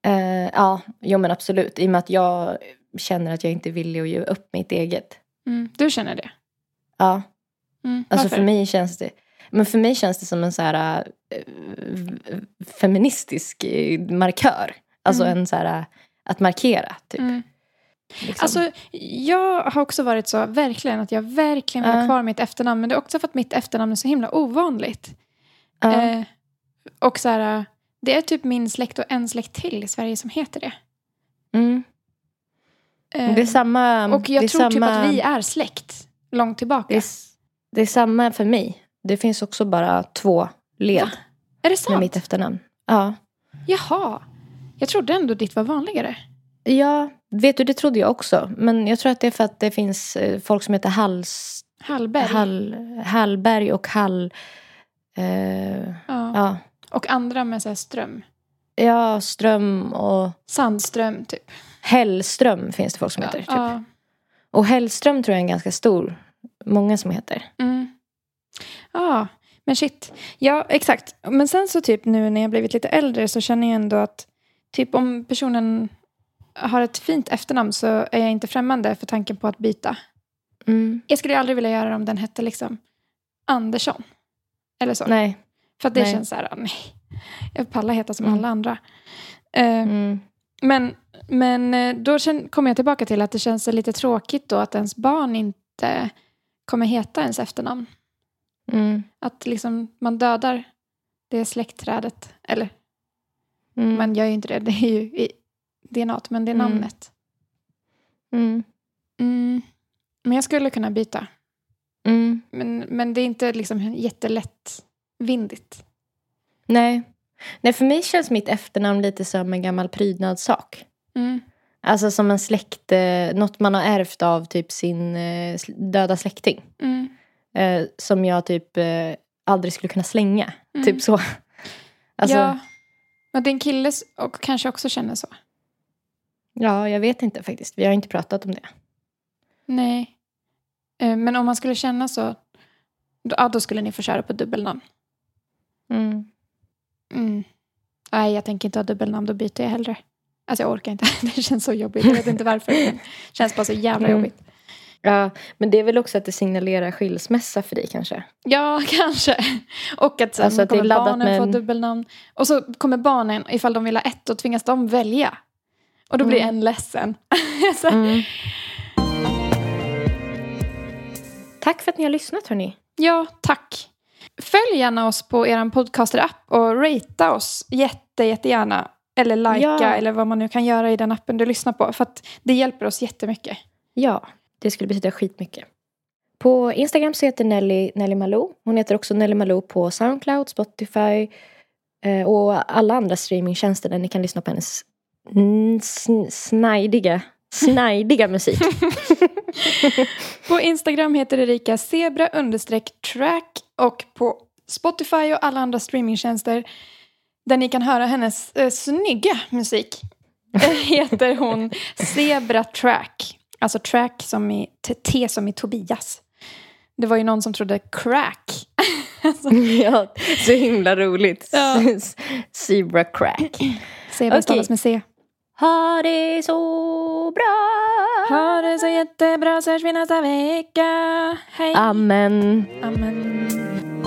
Eh, ja, jo men absolut. I och med att jag känner att jag inte är villig att ge upp mitt eget. Mm. Du känner det? Ja, Mm. alltså Varför? för mig känns det men för mig känns det som en så här eh, feministisk eh, markör. Alltså Mm. en så här att markera. Typ. Mm. Liksom. Alltså, jag har också varit så, verkligen, att jag verkligen vill ha kvar mitt efternamn. Men det är också för att mitt efternamn är så himla ovanligt. Eh, och så här, det är typ min släkt och en släkt till i Sverige som heter det. mm. Eh, Det är samma... och jag tror typ samma, att vi är släkt långt tillbaka. det, är, det är samma för mig. Det finns också bara två led Va? Är det med sant? mitt efternamn. Ja. Jaha. Jag trodde ändå ditt var vanligare. Ja, vet du, det trodde jag också. Men jag tror att det är för att det finns eh, folk som heter Halls, Hallberg. Hall, Hallberg och Hall... Eh, ja. ja. Och andra med så här ström. ja, Ström och Sandström typ. Hellström finns det folk som heter. Typ. Ja. Och Hellström tror jag är en ganska stor. Många som heter. Mm. Ja, men shit. Ja, exakt. Men sen så typ nu när jag blivit lite äldre så känner jag ändå att typ om personen har ett fint efternamn så är jag inte främmande för tanken på att byta. Mm. Jag skulle aldrig vilja göra det om den hette liksom Andersson. Eller så. Nej. För att det nej. känns så här, ah, nej. Jag pallar heta som Mm. alla andra. Mm. Men, men eh, då känn- kommer jag tillbaka till att det känns lite tråkigt då att ens barn inte kommer heta ens efternamn. Mm. Att liksom man dödar det släktträdet. Eller Mm. man gör ju inte det, det är ju i DNA, men det är Mm. namnet. Mm. Mm. Men jag skulle kunna byta. Men, men det är inte liksom jättelättvindigt. Nej. Nej, för mig känns mitt efternamn lite som en gammal prydnadssak. Mm. Alltså som en släkt, eh, något man har ärvt av typ sin eh, döda släkting. Mm. Eh, som jag typ aldrig skulle kunna slänga. Mm. Typ så. Alltså, ja. ja. Men din kille och kanske också känner så. jag vet inte faktiskt. Vi har inte pratat om det. Nej. Men om man skulle känna så, ja, då skulle ni få köra på dubbelnamn. Mm. Mm. Nej, jag tänker inte ha dubbelnamn, då byter jag hellre. Alltså jag orkar inte, det känns så jobbigt. Jag vet inte varför. Det känns bara så jävla Mm. jobbigt. Ja, men det är väl också att det signalerar skilsmässa för dig kanske? Ja, kanske. Och att sen Alltså att kommer barnen med få dubbelnamn. Och så kommer barnen, ifall de vill ha ett, då tvingas de välja. Och då blir Mm. en ledsen. så, Mm. Tack för att ni har lyssnat hörni. Ja, tack. Följ gärna oss på er podcaster-app och ratea oss jätte, jättegärna. Eller likea Ja. eller vad man nu kan göra i den appen du lyssnar på. För att det hjälper oss jättemycket. Ja, det skulle betyda skitmycket. På Instagram så heter Nelly Nelly Malou. Hon heter också Nelly Malou på Soundcloud, Spotify eh, och alla andra streamingtjänster där ni kan lyssna på hennes sn- snajdiga, snajdiga musik. På Instagram heter Erika zebra understreck track och på Spotify och alla andra streamingtjänster där ni kan höra hennes eh, snygga musik heter hon Zebra Track. Alltså track som i T, som i Tobias. Det var ju någon som trodde crack. alltså, ja, så himla roligt. Ja. Zebra crack. zebra Okej. stavas med C. Ha det så bra! Ha det så jättebra så hörs vi nästa vecka. Hej. Amen. Amen.